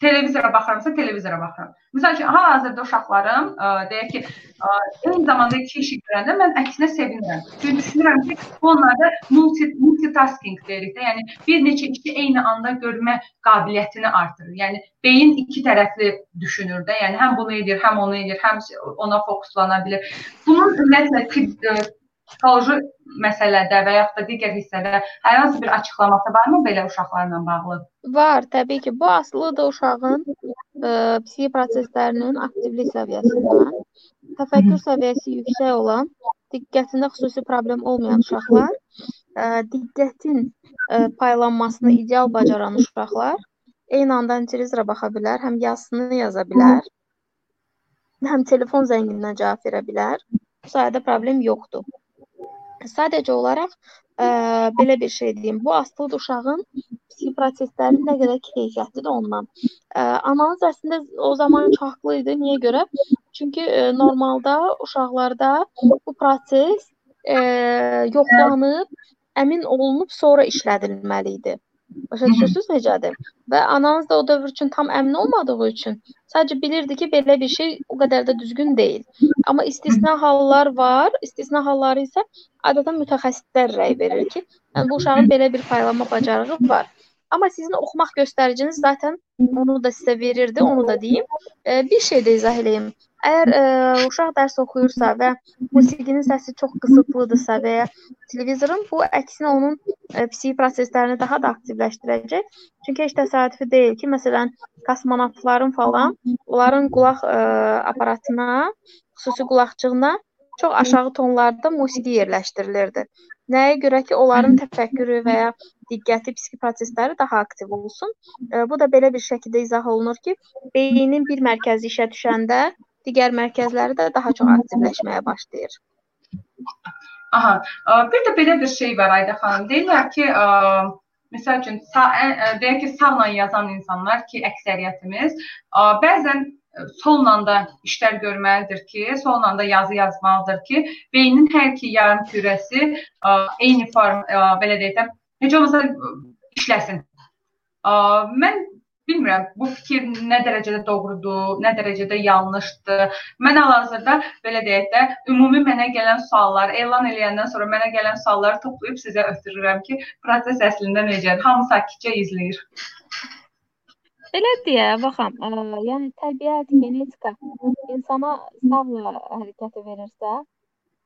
Speaker 1: Televizora baxıramsa televizora baxıram. Məsəl üçün hal-hazırda uşaqlarım ə, deyək ki, ə, eyni zamanda iki işi görəndə mən əksinə sevinirəm. Çünki düşünürəm ki, bu onlarda multi multitasking deyirik də, yəni bir neçə işi eyni anda görmə qabiliyyətini artırır. Yəni beyin iki tərəfli düşünür də, yəni həm bunu edir, həm onu edir, həm ona fokuslana bilir. Bunun ümumiyyətlə psixoloji məsələdə və yaxud da digər hissədə hər hansı bir açıqlaması varmı belə uşaqlarla bağlı?
Speaker 2: Var, təbii ki. Bu asılıdır uşağın ə, e, psixi proseslərinin aktivlik səviyyəsindən. Təfəkkür səviyyəsi yüksək olan, diqqətində xüsusi problem olmayan uşaqlar, ə, e, diqqətin ə, e, paylanmasını ideal bacaran uşaqlar eyni anda həm televizora baxa bilər, həm yazısını yaza bilər, həm telefon zəngininə cavab verə bilər. Bu sayədə problem yoxdur. Sadəcə olaraq ə, belə bir şey deyim. Bu asılıdır uşağın psixi proseslərinin nə qədər keyfiyyətlidir ondan. Ə, ananız əslində o zaman haqlı idi. Niyə görə? Çünki ə, normalda uşaqlarda bu proses ə, yoxlanıb, əmin olunub sonra işlədilməli idi. Başa düşürsüz necədir? Və ananız da o dövr üçün tam əmin olmadığı üçün sadəcə bilirdi ki, belə bir şey o qədər də düzgün deyil. Amma istisna hallar var. İstisna halları isə adətən mütəxəssislər rəy verir ki, yəni bu uşağın belə bir paylama bacarığı var. Amma sizin oxumaq göstəriciniz zaten onu da sizə verirdi, onu da deyim. E, bir şey də izah eləyim. Əgər e, uşaq dərs oxuyursa və musiqinin səsi çox qısıtlıdırsa və ya televizorun bu əksinə onun e, psixi proseslərini daha da aktivləşdirəcək. Çünki heç təsadüfi deyil ki, məsələn, kosmonavtların falan onların qulaq e, aparatına, xüsusi qulaqcığına çox aşağı tonlarda musiqi yerləşdirilirdi. Nəyə görə ki, onların təfəkkürü və ya diqqəti, psixi prosesləri daha aktiv olsun. Bu da belə bir şəkildə izah olunur ki, beynin bir mərkəzi işə düşəndə digər mərkəzləri də daha çox aktivləşməyə başlayır.
Speaker 1: Aha, bir də belə bir şey var Ayda xanım. Deyirlər ki, məsəl üçün sağ, deyək ki, sağla yazan insanlar ki, əksəriyyətimiz bəzən solla da işlər görməlidir ki, solla da yazı yazmalıdır ki, beynin hər iki yarım kürəsi eyni form belə deyək də heç olmasa işləsin. Mən bilmirəm bu fikir nə dərəcədə doğrudur, nə dərəcədə yanlışdır. Mən hal-hazırda belə deyək də ümumi mənə gələn suallar elan eləyəndən sonra mənə gələn sualları toplayıb sizə ötürürəm ki, proses əslində necədir? Hamı sakitcə izləyir.
Speaker 2: Belə deyə, baxam, ə, yəni təbiət, genetika insana sağla hərəkəti verirsə,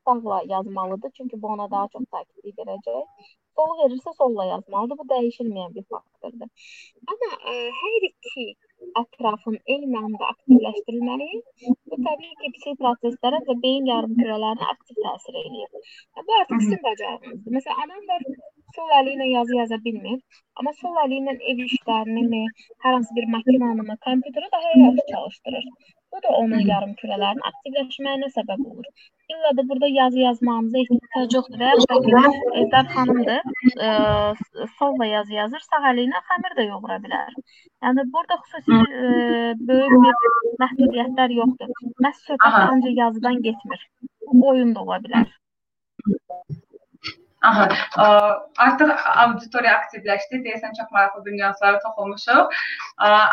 Speaker 2: sağla yazmalıdır, çünki bu ona daha çox sakitlik verəcək. Solu verirsə solla yazmalıdır. Bu dəyişilməyən bir faktordur. Amma ə, e, hər iki ətrafın eyni anda aktivləşdirilməli. Bu təbii ki, psixi proseslərə və beyin yarımkürələrinə aktiv təsir eləyir. Bu artıq sizin bacarığınızdır. Məsələn, adam var sol əli ilə yazı yaza bilmir, amma sol əli ilə ev işlərini hər hansı bir maşınanı kompüteri daha yaxşı çalışdırır. Bu da onun yarımkürələrin aktivləşməyinə səbəb olur. İlla da burada yazı yazmağımıza ehtiyac yoxdur. Ya Eldar xanımdır, ə, e, solla yazı yazır, sağ əli ilə xəmir də yoğura bilər. Yəni burada xüsusi ə, böyük bir məhdudiyyətlər yoxdur. Məhz söhbət ancaq yazıdan getmir. Oyun da ola bilər.
Speaker 1: Aha, ə, artıq auditoriya aktivləşdi. Deyəsən çox maraqlı bir nüanslara toxunmuşuq.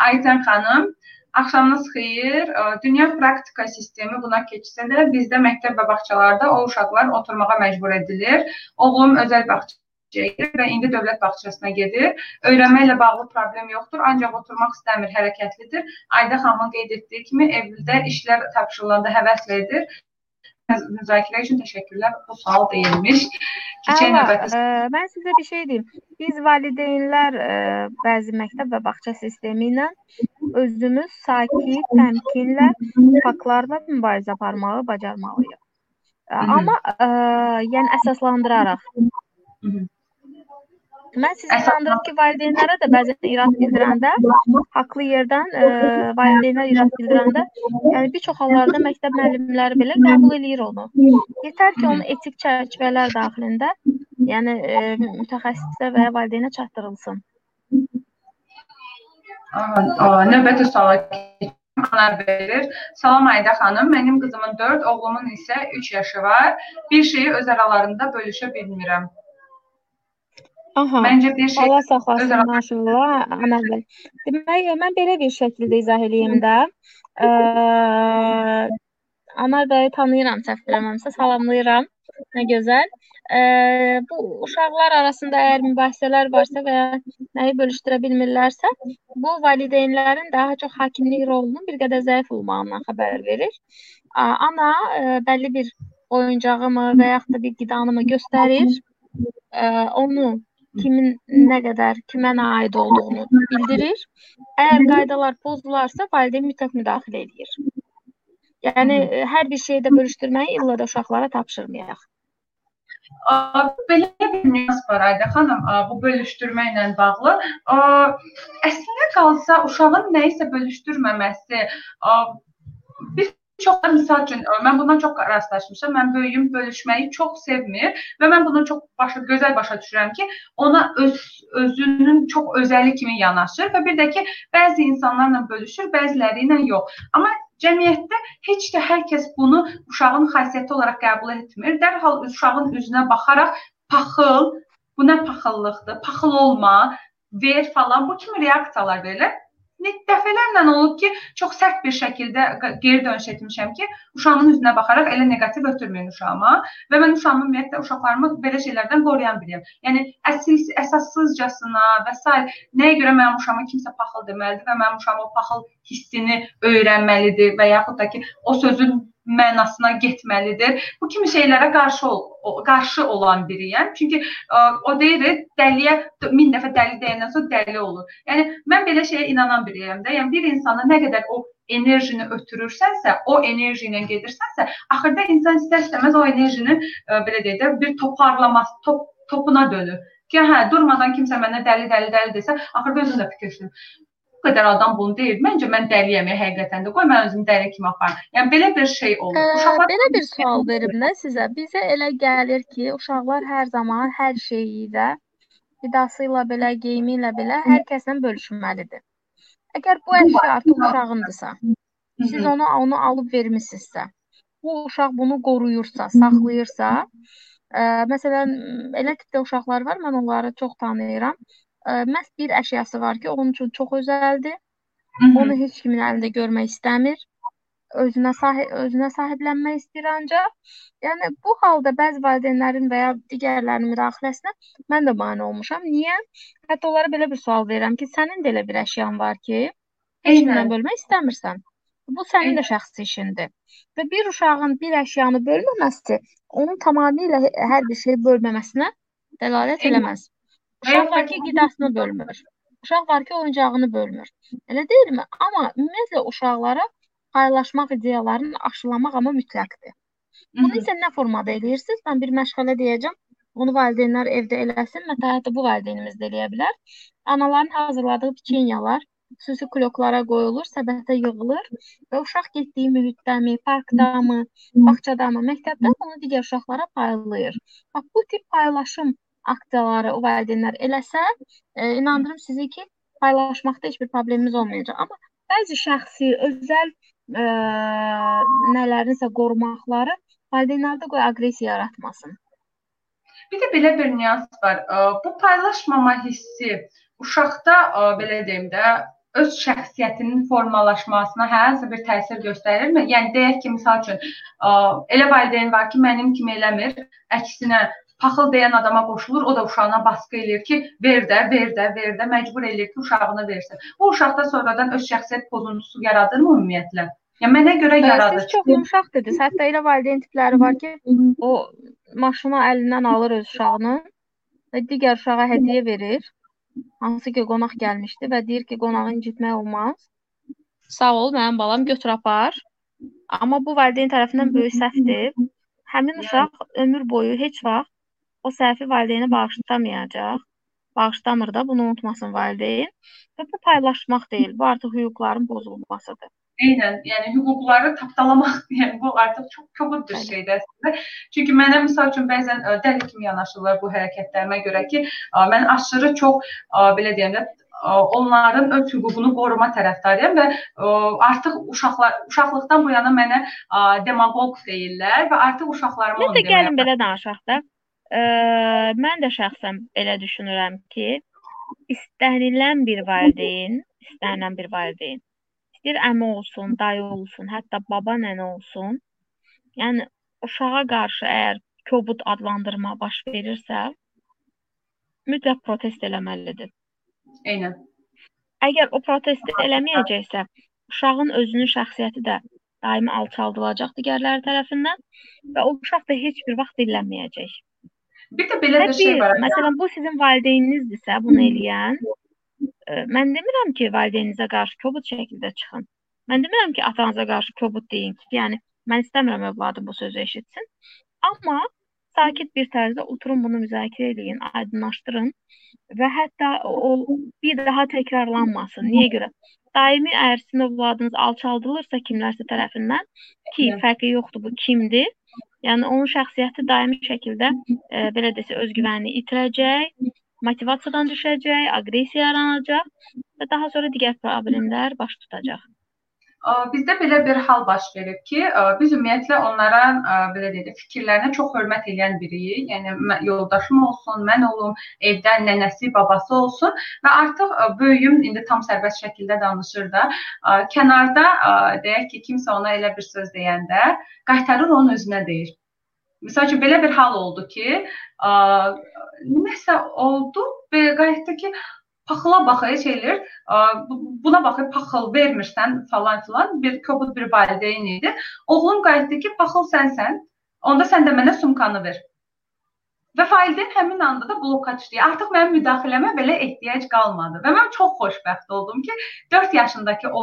Speaker 1: Aycan xanım, Axşamınız xeyir. Dünya praktika sistemi buna keçsə də bizdə məktəb və bağçalarda o uşaqlar oturmağa məcbur edilir. Oğlum özəl bağçaya gedir və indi dövlət bağçasına gedir. Öyrənməklə bağlı problem yoxdur, ancaq oturmaq istəmir, hərəkətlidir. Ayda xanımın qeyd etdiyi kimi evdə işlər tapşırılanda həvəslə edir müzakirə üçün təşəkkürlər. Bu sual deyilmiş.
Speaker 2: Keçən növbəti ə, mən sizə bir şey deyim. Biz valideynlər ə, bəzi məktəb və bağça sistemi ilə özümüz sakit, təmkinlə faktlarla mübarizə aparmağı bacarmalıyıq. Amma ə, yəni əsaslandıraraq. Hı -hı. Mən sizi inandırım ki, valideynlərə də bəzən irad bildirəndə, haqlı yerdən e, valideynlər irad bildirəndə, yəni bir çox hallarda məktəb müəllimləri belə qəbul eləyir onu. Yetər ki, onun etik çərçivələr daxilində, yəni e, mütəxəssisə və ya valideynə çatdırılsın.
Speaker 1: Növbəti suala anar verir. Salam Ayda xanım, mənim qızımın 4, oğlumun isə 3 yaşı var. Bir şeyi öz aralarında bölüşə bilmirəm.
Speaker 2: Aha. Məncə bir şey Allah saxlasın öz... maşallah Anabel. Demək, mən belə bir şəkildə izah eləyim də. Ə, Anar bəyi tanıyıram, səhv eləmirəmsə, salamlayıram. Nə gözəl. Ə, bu uşaqlar arasında əgər mübahisələr varsa və ya nəyi bölüşdürə bilmirlərsə, bu valideynlərin daha çox hakimlik rolunun bir qədər zəif olmağından xəbər verir. Ə, ana ə, bəlli bir oyuncağı mı və yaxud da bir qidanı mı göstərir, ə, onu kimin nə qədər kimə nə aid olduğunu bildirir. Əgər qaydalar pozularsa, valideyn mütləq müdaxilə edir. Yəni hər bir şeyi də bölüşdürməyi illa da uşaqlara tapşırmayaq.
Speaker 1: Belə bir nüans var Ayda xanım, bu bölüşdürmə ilə bağlı. Əslində qalsa uşağın nəyisə bölüşdürməməsi bir Çox da misal üçün mən bundan çox rastlaşmışam. Mən böyüyüm bölüşməyi çox sevmir və mən bunu çox başa gözəl başa düşürəm ki, ona öz özünün çox özəli kimi yanaşır və bir də ki, bəzi insanlarla bölüşür, bəziləri ilə yox. Amma cəmiyyətdə heç də hər kəs bunu uşağın xasiyyəti olaraq qəbul etmir. Dərhal uşağın üzünə baxaraq paxıl, bu nə paxıllıqdır? Paxıl olma, ver falan bu kimi reaksiyalar verilir dəfələrlə olub ki, çox sərt bir şəkildə geri dönüş etmişəm ki, uşağımın üzünə baxaraq elə neqativ ötürməyin uşağıma və mən uşağımı ümumiyyətlə uşaqlarımı belə şeylərdən qoruyan biriyəm. Yəni əsassız əsassızcasına və s. nəyə görə mənim uşağıma kimsə paxıl deməlidir və mənim uşağım o paxıl hissini öyrənməlidir və yaxud da ki, o sözün mənasına getməlidir. Bu kimi şeylərə qarşı ol, qarşı olan biriyəm. Çünki ə, o deyir, dəliyə 1000 dəfə dəli deyəndən sonra dəli olur. Yəni mən belə şeyə inanan biriyəm də. Yəni bir insana nə qədər o enerjini ötürürsənsə, o enerji ilə gedirsənsə, axırda insan istər-istəməz o enerjinin ə, belə deyək də bir toparlaması, top, topuna dönür. Ki, hə, durmadan kimsə mənə dəli, dəli, dəli desə, axırda özün də fikirləşirsən bu qədər adam bunu deyir. Məncə mən dəliyəm həqiqətən də. Qoy mən özümü dəli kimi aparım. Yəni belə bir şey olur.
Speaker 2: Ə, uşaqlar belə bir sual verim də sizə. Bizə elə gəlir ki, uşaqlar hər zaman hər şeyi də qidası ilə belə, geyimi ilə belə hər kəslə bölüşməlidir. Əgər bu əşya artıq uşağındırsa, siz onu onu alıb vermisinizsə, bu uşaq bunu qoruyursa, saxlayırsa, ə, məsələn, elə tipdə uşaqlar var, mən onları çox tanıyıram ə, məhz bir əşyası var ki, onun üçün çox özəldir. Hı -hı. Onu heç kimin əlində görmək istəmir. Özünə sahib özünə sahiblənmək istəyir ancaq. Yəni bu halda bəzi valideynlərin və ya digərlərinin müdaxiləsinə mən də mane olmuşam. Niyə? Hətta onlara belə bir sual verirəm ki, sənin də elə bir əşyan var ki, heç kimlə bölmək istəmirsən. Bu sənin də şəxsi işindir. Və bir uşağın bir əşyanı bölməməsi onun tamamilə hər bir şey bölməməsinə dəlalət eləməz. Uşaq var ki, qidasını bölmür. Uşaq var ki, oyuncağını bölmür. Elə deyilmi? Amma ümumiyyətlə uşaqlara paylaşmaq ideyalarını aşılamaq amma mütləqdir. Bunu isə nə formada eləyirsiniz? Mən bir məşğələ deyəcəm. Onu valideynlər evdə eləsin, hətta bu valideynimiz də eləyə bilər. Anaların hazırladığı piçenyalar xüsusi kloklara qoyulur, səbətə yığılır və uşaq getdiyi mühitdəmi, parkdamı, bağçadamı, məktəbdə onu digər uşaqlara paylayır. Bax bu tip paylaşım aksiyaları o valideynlər eləsə, e, inandırım sizi ki, paylaşmaqda heç bir problemimiz olmayacaq. Amma bəzi şəxsi, özəl e, nələrinsə qorumaqları valideynlərdə qoy aqressiya yaratmasın.
Speaker 1: Bir də belə bir nüans var. E, bu paylaşmama hissi uşaqda e, belə deyim də öz şəxsiyyətinin formalaşmasına hərəsə bir təsir göstərirmi? Yəni deyək ki, məsəl üçün e, elə valideyn var ki, mənim kimi eləmir, əksinə paxıl deyən adama qoşulur, o da uşağına baskı eləyir ki, ver də, ver də, ver də, məcbur eləyir ki, uşağını versin. Bu uşaqda sonradan öz şəxsiyyət pozuntusu yaradırmı ümumiyyətlə? Yəni mənə görə yaradır.
Speaker 2: Siz çox yumşaq dediniz. Hətta elə valideyn tipləri var ki, o maşını əlindən alır öz uşağının və digər uşağa hədiyyə verir. Hansı ki, qonaq gəlmişdi və deyir ki, qonağı incitmək olmaz. Sağ ol, mənim balam götür apar. Amma bu valideyn tərəfindən böyük səhvdir. Həmin uşaq ömür boyu heç vaxt o səhvi valideynə bağışlamayacaq. Bağışlamır da, bunu unutmasın valideyn. Və bu paylaşmaq deyil, bu artıq hüquqların pozulmasıdır.
Speaker 1: Eynən, yəni hüquqları tapdalamaq, yəni bu artıq çox kobud bir şeydir əslində. Çünki mənə məsəl üçün bəzən dəli kimi yanaşırlar bu hərəkətlərimə görə ki, mən aşırı çox belə deyim də onların öz hüququnu qoruma tərəfdarıyam və artıq uşaqlar uşaqlıqdan bu yana mənə demagog deyirlər və artıq uşaqlarıma
Speaker 2: onu demək. Gəlin belə danışaq da. Ə, mən də şəxsən belə düşünürəm ki, istənilən bir valideyn, istənilən bir valideyn, istəyir əmi olsun, dayı olsun, hətta baba nənə olsun, yəni uşağa qarşı əgər kobud adlandırma baş verirsə, mütləq protest eləməlidir.
Speaker 1: Eynən.
Speaker 2: Əgər o protest eləməyəcəksə, uşağın özünün şəxsiyyəti də daimi alçaldılacaq digərləri tərəfindən və o uşaq da heç bir vaxt dinlənməyəcək.
Speaker 1: Bir də belə bir şey var.
Speaker 2: Məsələn, bu sizin valideyninizdirsə, bunu eləyən, ə, mən demirəm ki, valideyninizə qarşı kobud şəkildə çıxın. Mən demirəm ki, atanıza qarşı kobud deyin ki, yəni mən istəmirəm övladım bu sözü eşitsin. Amma sakit bir tərzdə oturun bunu müzakirə edin, aydınlaşdırın və hətta o bir daha təkrarlanmasın. Niyə görə? Daimi əgər sizin övladınız alçaldılırsa kimlərsə tərəfindən ki, fərqi yoxdur bu kimdir? Yəni onun şəxsiyyəti daimi şəkildə e, belə desə özgüvənini itirəcək, motivasiyadan düşəcək, aqressiya yaranacaq və daha sonra digər problemlər baş tutacaq.
Speaker 1: Bizdə belə bir hal baş verib ki, biz ümumiyyətlə onlara belə deyək, fikirlərinə çox hörmət edən biriyik. Yəni yoldaşım olsun, mən olum, evdə nənəsi, babası olsun və artıq böyüyüm indi tam sərbəst şəkildə danışır da. Kənarda deyək ki, kimsə ona elə bir söz deyəndə qaytarır onun özünə deyir. Məsəl üçün belə bir hal oldu ki, nəsə oldu və qayıtdı ki, paxıla baxır, şey eləyir, buna baxır, paxıl vermirsən falan filan. Bir kobud bir valideyn idi. Oğlum qayıtdı ki, paxıl sənsən. Onda sən də mənə sumkanı ver. Və valideyn həmin anda da bloka düşdü. Artıq mənim müdaxiləmə belə ehtiyac qalmadı və mən çox xoşbəxt oldum ki, 4 yaşındakı o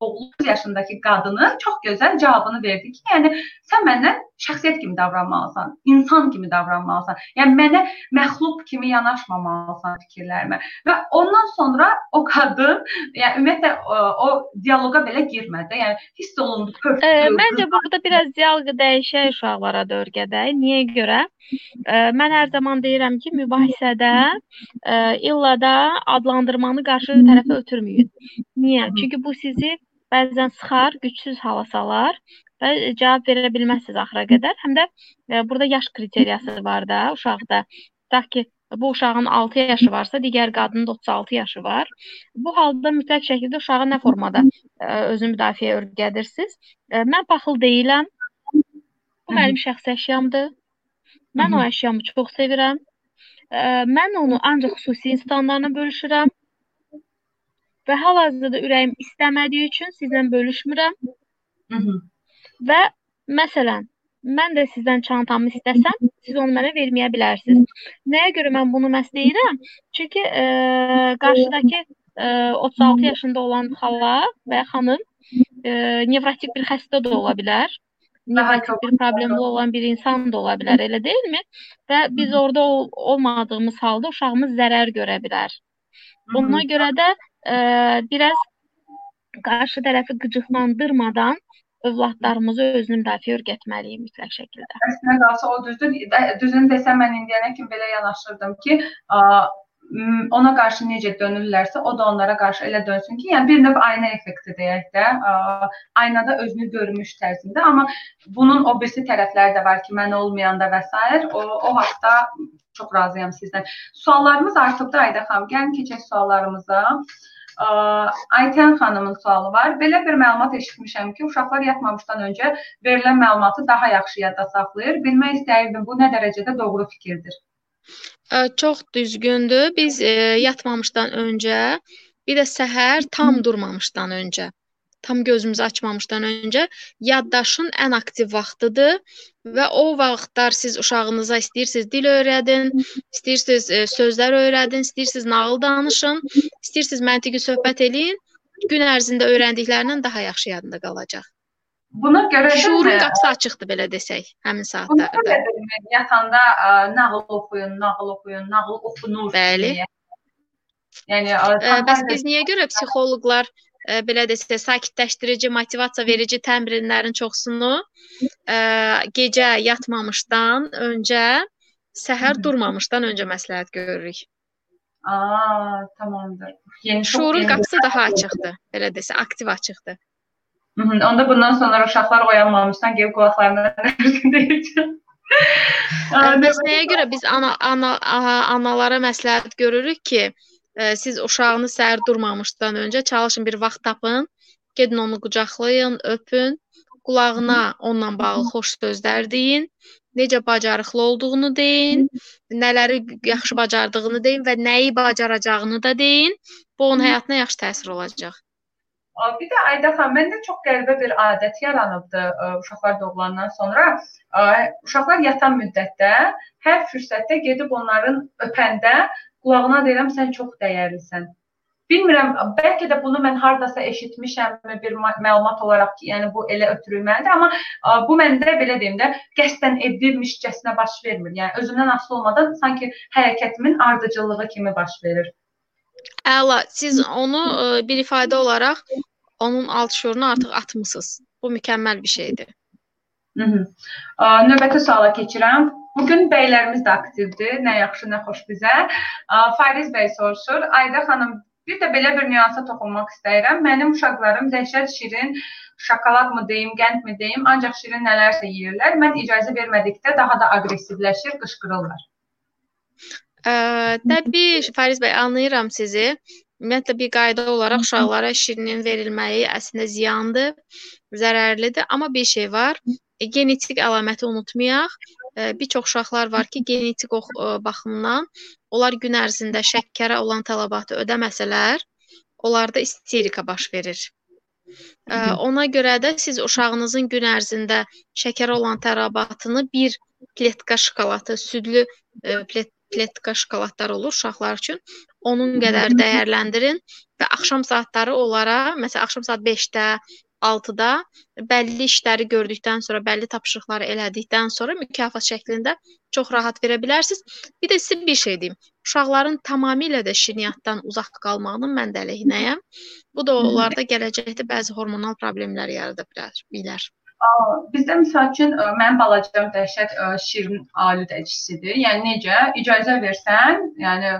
Speaker 1: oğlu yaşındakı qadını çox gözəl cavabını verdi ki, yəni sən məndən şəxsiyyət kimi davranmalısan, insan kimi davranmalısan. Yəni mənə məxluq kimi yanaşmamalısan fikirlərimə. Və ondan sonra o qadın, yəni ümumiyyətlə o, o dialoqa belə girmədi. Yəni hiss olundu.
Speaker 3: E, məncə burada biraz dialoq dəyişək uşaqlara dörgədək. Niyə görə? E, mən hər zaman deyirəm ki, mübahisədə e, illa da adlandırmanı qarşı tərəfə ötürməyin. Niyə? Çünki bu sizi bəzən sıxar, gücsüz hala salar və cavab verə bilməzsiniz axıra qədər. Həm də e, burada yaş kriteriyası var da uşaqda. Tutaq ki, bu uşağın 6 yaşı varsa, digər qadının da 36 yaşı var. Bu halda mütləq şəkildə uşağı nə formada e, özünü müdafiə örgədirsiniz? E, mən paxıl deyiləm. Bu mənim şəxsi əşyamdır. Mən o əşyamı çox sevirəm. E, mən onu ancaq xüsusi insanlarla bölüşürəm və hal-hazırda ürəyim istəmədiyi üçün sizlə bölüşmürəm.
Speaker 1: Hı -hı.
Speaker 3: Və məsələn, mən də sizdən çantamı istəsəm, siz onu mənə verməyə bilərsiniz. Nəyə görə mən bunu məhz deyirəm? Çünki e, qarşıdakı e, 36 yaşında olan xala və xanım e, nevrotik bir xəstə də ola bilər. Nevrotik bir problemli olan bir insan da ola bilər, elə deyilmi? Və biz orada ol olmadığımız halda uşağımız zərər görə bilər. Buna görə də ə, biraz qarşı tərəfi qıcıqlandırmadan övladlarımızı özünü müdafiə öyrətməliyik mütləq şəkildə.
Speaker 1: Əslində qalsa o düzdür. Düzünü desəm mən indiyənə kimi belə yanaşırdım ki, ə, ona qarşı necə dönürlərsə, o da onlara qarşı elə dönsün ki, yəni bir növ ayna effekti deyək də, ə, aynada özünü görmüş tərzində, amma bunun o birisi tərəfləri də var ki, mən olmayanda və s. o o vaxtda çox razıyam sizdən. Suallarımız artıqdır Ayda xanım. Gəlin keçək suallarımıza. Aytən xanımın sualı var. Belə bir məlumat eşitmişəm ki, uşaqlar yatmamışdan öncə verilən məlumatı daha yaxşı yadda saxlayır. Bilmək istəyirdim, bu nə dərəcədə doğru fikirdir?
Speaker 2: Çox düzgündür. Biz yatmamışdan öncə, bir də səhər tam durmamışdan öncə tam gözümüzü açmamışdan öncə yaddaşın ən aktiv vaxtıdır və o vaxtlar siz uşağınıza istəyirsiniz dil öyrədin, istəyirsiniz e, sözlər öyrədin, istəyirsiniz nağıl danışın, istəyirsiniz məntiqi söhbət eləyin, gün ərzində öyrəndiklərindən daha yaxşı yadında qalacaq.
Speaker 1: Buna görə də
Speaker 2: şuurun qapısı açıqdır belə desək, həmin saatlarda.
Speaker 1: Yatanda ə, nağıl oxuyun, nağıl oxuyun, nağıl oxunur.
Speaker 2: Bəli. Deyə. Yəni ə, bəs biz niyə görə psixoloqlar ə, belə desək, sakitləşdirici, motivasiya verici təmrinlərin çoxsunu ə, gecə yatmamışdan öncə, səhər durmamışdan öncə məsləhət görürük.
Speaker 1: Aa, tamamdır.
Speaker 2: Yəni şuurun qapısı daha açıqdır, belə desək, aktiv açıqdır.
Speaker 1: Hı -hı. Onda bundan sonra uşaqlar oyanmamışdan gəlib qulaqlarına deyəcəm.
Speaker 2: Bəs nəyə görə biz ana, ana, analara məsləhət görürük ki, siz uşağınız səhər durmamışdan öncə çalışın bir vaxt tapın, gedin onu qucaqlayın, öpün, qulağına onunla bağlı xoş sözlər deyin, necə bacarıqlı olduğunu deyin, nələri yaxşı bacardığını deyin və nəyi bacaracağını da deyin. Bu onun həyatına yaxşı təsir olacaq.
Speaker 1: Bir də Ayda xanım, məndə çox qəribə bir adət yaranıbdı uşaqlar doğulandan sonra. Uşaqlar yatan müddətdə hər fürsətdə gedib onların öpəndə qulağına deyirəm sən çox dəyərlisən. Bilmirəm, bəlkə də bunu mən hardasa eşitmişəmmi bir məlumat olaraq ki, yəni bu elə ötürülməlidir, amma ə, bu məndə belə deyim də qəsdən edilmişcəsinə baş vermir. Yəni özümdən asılı olmadan sanki hərəkətimin ardıcıllığı kimi baş verir.
Speaker 2: Əla, siz onu ə, bir ifadə olaraq onun alt şuurunu artıq atmısınız. Bu mükəmməl bir şeydir.
Speaker 1: Hı -hı. Ə, növbəti suala keçirəm. Bugün bəylərimiz də aktivdir. Nə yaxşı, nə xoş bizə. Fariz bəy soruşur. Ayda xanım Bir də belə bir nüansa toxunmaq istəyirəm. Mənim uşaqlarım dəhşət şirin şokolad mı deyim, qənd mi deyim, ancaq şirin nələrsə yeyirlər. Mən icazə vermədikdə daha da aqressivləşir, qışqırırlar.
Speaker 2: Ə, təbii Fariz bəy anlayıram sizi. Ümumiyyətlə bir qayda olaraq uşaqlara şirinin verilməyi əslində ziyandır, zərərlidir, amma bir şey var. E, genetik əlaməti unutmayaq. E, bir çox uşaqlar var ki, genetik e, baxımdan onlar gün ərzində şəkərə olan tələbatı ödəməsələr, onlarda isterika baş verir. Ona görə də siz uşağınızın gün ərzində şəkərə olan tələbatını bir pletka şokoladı, südlü plet, pletka şokoladlar olur uşaqlar üçün. Onun qədər dəyərləndirin və axşam saatları onlara, məsələn, axşam saat 5-də, 6-da bəlli işləri gördükdən sonra, bəlli tapşırıqları elədikdən sonra mükafat şəklində çox rahat verə bilərsiniz. Bir də sizə bir şey deyim. Uşaqların tamamilə də şirniyyatdan uzaq qalmağının mən də əleyhinəyəm. Bu da onlarda gələcəkdə bəzi hormonal problemlər yarada bilər. bilər.
Speaker 1: Bizdə məsəl üçün mənim balacam dəhşət şirin aludəçisidir. Yəni necə icazə versən, yəni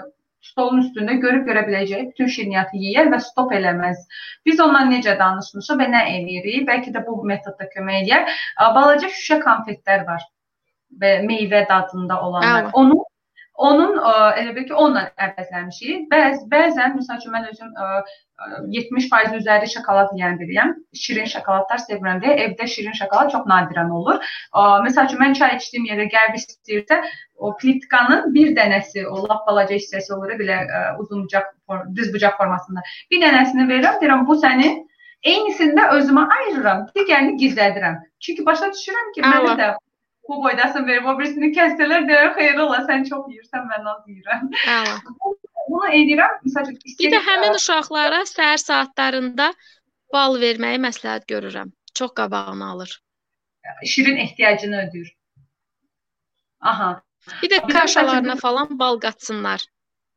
Speaker 1: stolun üstündə görüb görə biləcəyi bütün şirniyyatı yeyər və stop eləməz. Biz ondan necə danışmışıq və nə eləyirik? Bəlkə də bu metodda kömək eləyər. Balaca şüşə konfetlər var və meyvə dadında olanlar. Hə. Onu Onun ə, elə bil ki, onunla əvəzləmişik. Bəz bəzən məsəl üçün mən özüm ə, 70% üzəri şokolad yeyən biriyəm. Şirin şokoladlar sevirəm deyə evdə şirin şokolad çox nadirən olur. Ə, məsəl üçün mən çay içdiyim yerdə qərb istəyirsə, o plitkanın bir dənəsi, o lap balaca hissəsi olur, belə ə, uzunbucaq, düz bucaq formasında. Bir dənəsini verirəm, deyirəm bu sənin Eynisində özümə ayırıram, digərini gizlədirəm. Çünki başa düşürəm ki, mənə də bu boydasın verib o birisini kəsdilər deyir xeyir ola sən çox yeyirsən mən az yeyirəm. Bunu edirəm. Məsələn,
Speaker 2: bir də həmin uşaqlara səhər saatlarında bal verməyi məsləhət görürəm. Çox qabağını alır.
Speaker 1: Şirin ehtiyacını ödəyir. Aha.
Speaker 2: Bir də kaşalarına falan bal qatsınlar.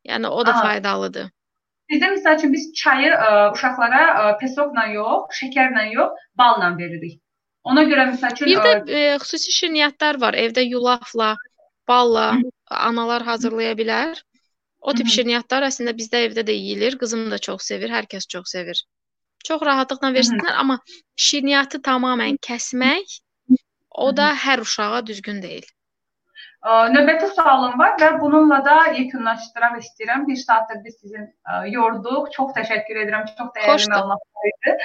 Speaker 2: Yəni o da Aha. faydalıdır.
Speaker 1: Bizdə məsəl üçün biz çayı ə, uşaqlara ə, pesokla yox, şəkərlə yox, balla veririk. Ona görə məsəl üçün
Speaker 2: bir də e, xüsusi şirniyyatlar var. Evdə yulafla, balla analar hazırlaya bilər. O tip şirniyyatlar əslində bizdə evdə də yeyilir. Qızım da çox sevir, hər kəs çox sevir. Çox rahatlıqla versinlər, amma şirniyyatı tamamilə kəsmək o da hər uşağa düzgün deyil.
Speaker 1: Növbəti sualım var və bununla da yekunlaşdırmaq istəyirəm. Bir saatdır biz sizin yorduq. Çox təşəkkür edirəm. Çox dəyərli məlumatlar idi.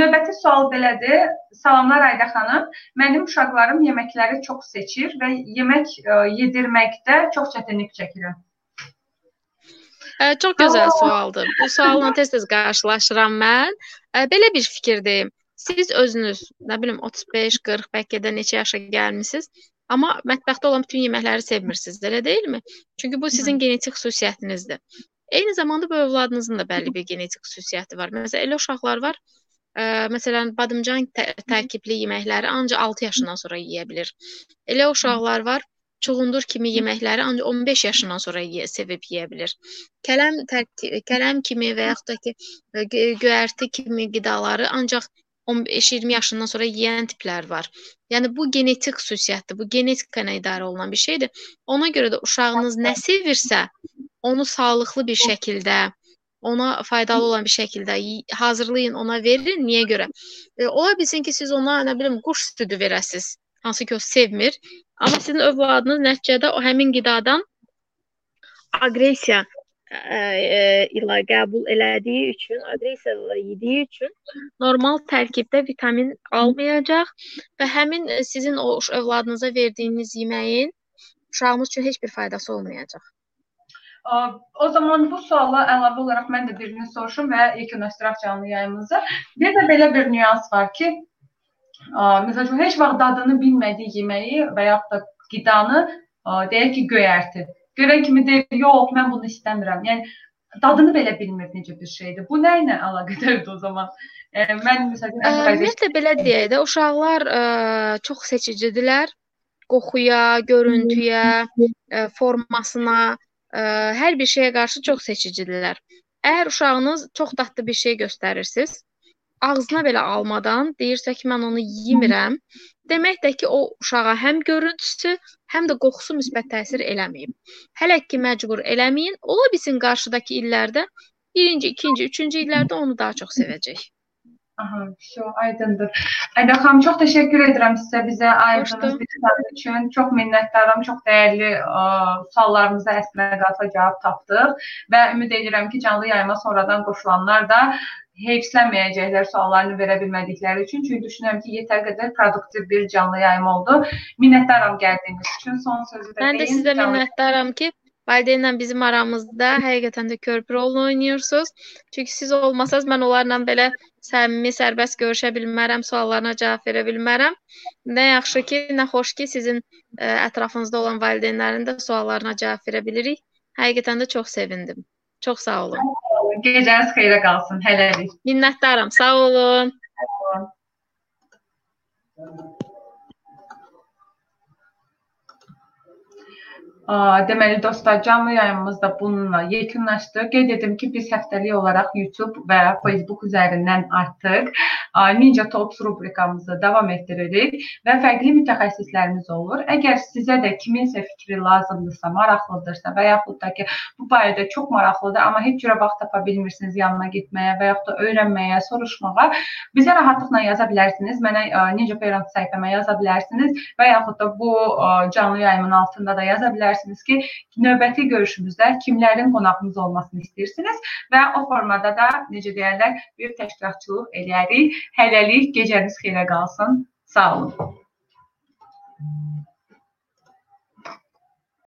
Speaker 1: Növbəti sual belədir. Salamlar Ayda xanım. Mənim uşaqlarım yeməkləri çox seçir və yemək yedirməkdə çox çətinlik çəkirəm.
Speaker 2: Çox gözəl sualdır. Bu sualla tez-tez qarşılaşıram mən. Belə bir fikirdeyim. Siz özünüz, nə bilim 35, 40, bəlkə də neçə yaşa gəlmisiniz Amma mətbəxdə olan bütün yeməkləri sevmirsiniz, elə deyilmi? Çünki bu sizin genetik xüsusiyyətinizdir. Eyni zamanda bu övladınızın da bəlli bir genetik xüsusiyyəti var. Məsələn, elə uşaqlar var, ə, məsələn, badımcan tə tərkibli yeməkləri ancaq 6 yaşından sonra yeyə bilir. Elə uşaqlar var, çuğundur kimi yeməkləri ancaq 15 yaşından sonra yeyə, sevib yeyə bilir. Kələm kələm kimi və yaxud da ki, göyərti kimi qidaları ancaq 15-20 yaşından sonra yeyən tiplər var. Yəni bu genetik xüsusiyyətdir. Bu genetika ilə idarə olunan bir şeydir. Ona görə də uşağınız nə sevirsə, onu sağlıqlı bir şəkildə, ona faydalı olan bir şəkildə hazırlayın, ona verin. Niyə görə? E, ola bilsin ki, siz ona nə bilim quş südü verəsiz, hansı ki o sevmir, amma sizin övladınız nəticədə o həmin qidadan aqressiya ilə qəbul elədiyi üçün, adresiyalar yediyi üçün normal tərkibdə vitamin almayacaq və həmin sizin o övladınıza verdiyiniz yeməyin uşağınız üçün heç bir faydası olmayacaq.
Speaker 1: O zaman bu suala əlavə olaraq mən də birini soruşum və yekunlaşdıraq canlı yayımımızı. Bir də belə bir nüans var ki, məsələn, heç vaxt dadını bilmədiyi yeməyi və yaxud da qidanı deyək ki, göyərtir Görən kimi deyir, yox, mən bunu istəmirəm. Yəni dadını belə bilmir necə bir şeydir. Bu nə ilə əlaqədardır o zaman? Yəni mən məsələn
Speaker 2: Ümumiyyətlə belə deyək də, uşaqlar ə, çox seçicidirlər. Qoxuya, görüntüyə, ə, formasına, ə, hər bir şeyə qarşı çox seçicidirlər. Əgər uşağınız çox dadlı bir şey göstərirsiniz, ağzına belə almadan deyirsə ki, mən onu yemirəm, demək də ki, o uşağa həm görüntüsü, həm də qoxusu müsbət təsir eləməyib. Hələ ki məcbur eləməyin. Ola bilsin qarşıdakı illərdə birinci, ikinci, üçüncü illərdə onu daha çox sevəcək.
Speaker 1: Aha, şu aydındır. Ayda xanım çox təşəkkür edirəm sizə bizə ayırdığınız bir üçün. Çox minnətdaram. Çox dəyərli ə, suallarımıza əslinə qata cavab tapdıq və ümid edirəm ki, canlı yayıma sonradan qoşulanlar da heyfslənməyəcəklər suallarını verə bilmədikləri üçün. Çünki düşünürəm ki, yetər qədər produktiv bir canlı yayım oldu. Minnətdaram gəldiyiniz üçün. Son sözü də
Speaker 2: Mən də
Speaker 1: deyim.
Speaker 2: sizə
Speaker 1: Canlı-
Speaker 2: minnətdaram ki, valideynlə bizim aramızda həqiqətən də körpü rolunu oynayırsınız. Çünki siz olmasanız mən onlarla belə səmimi, sərbəst görüşə bilmərəm, suallarına cavab verə bilmərəm. Nə yaxşı ki, nə xoş ki, sizin ə, ətrafınızda olan valideynlərin də suallarına cavab verə bilirik. Həqiqətən də çox sevindim. Çox sağ olun.
Speaker 1: Gecəniz xeyrə qalsın. Hələlik.
Speaker 2: Minnətdaram. Sağ olun.
Speaker 1: Aa, Deməli dostlar, canlı yayımımız da bununla yekunlaşdı. Qeyd edim ki, biz həftəlik olaraq YouTube və Facebook üzərindən artıq Ninja Talks rubrikamızı davam etdiririk və fərqli mütəxəssislərimiz olur. Əgər sizə də kiminsə fikri lazımdırsa, maraqlıdırsa və yaxud da ki, bu barədə çox maraqlıdır, amma heç cürə vaxt tapa bilmirsiniz yanına getməyə və yaxud da öyrənməyə, soruşmağa, bizə rahatlıqla yaza bilərsiniz. Mənə Ninja Parent səhifəmə yaza bilərsiniz və yaxud da bu canlı yayımın altında da yaza bilərsiniz ki, növbəti görüşümüzdə kimlərin qonağımız olmasını istəyirsiniz və o formada da necə deyirlər, bir təşkilatçılıq eləyərik. Hələlik gecəniz xeyrə qalsın. Sağ olun.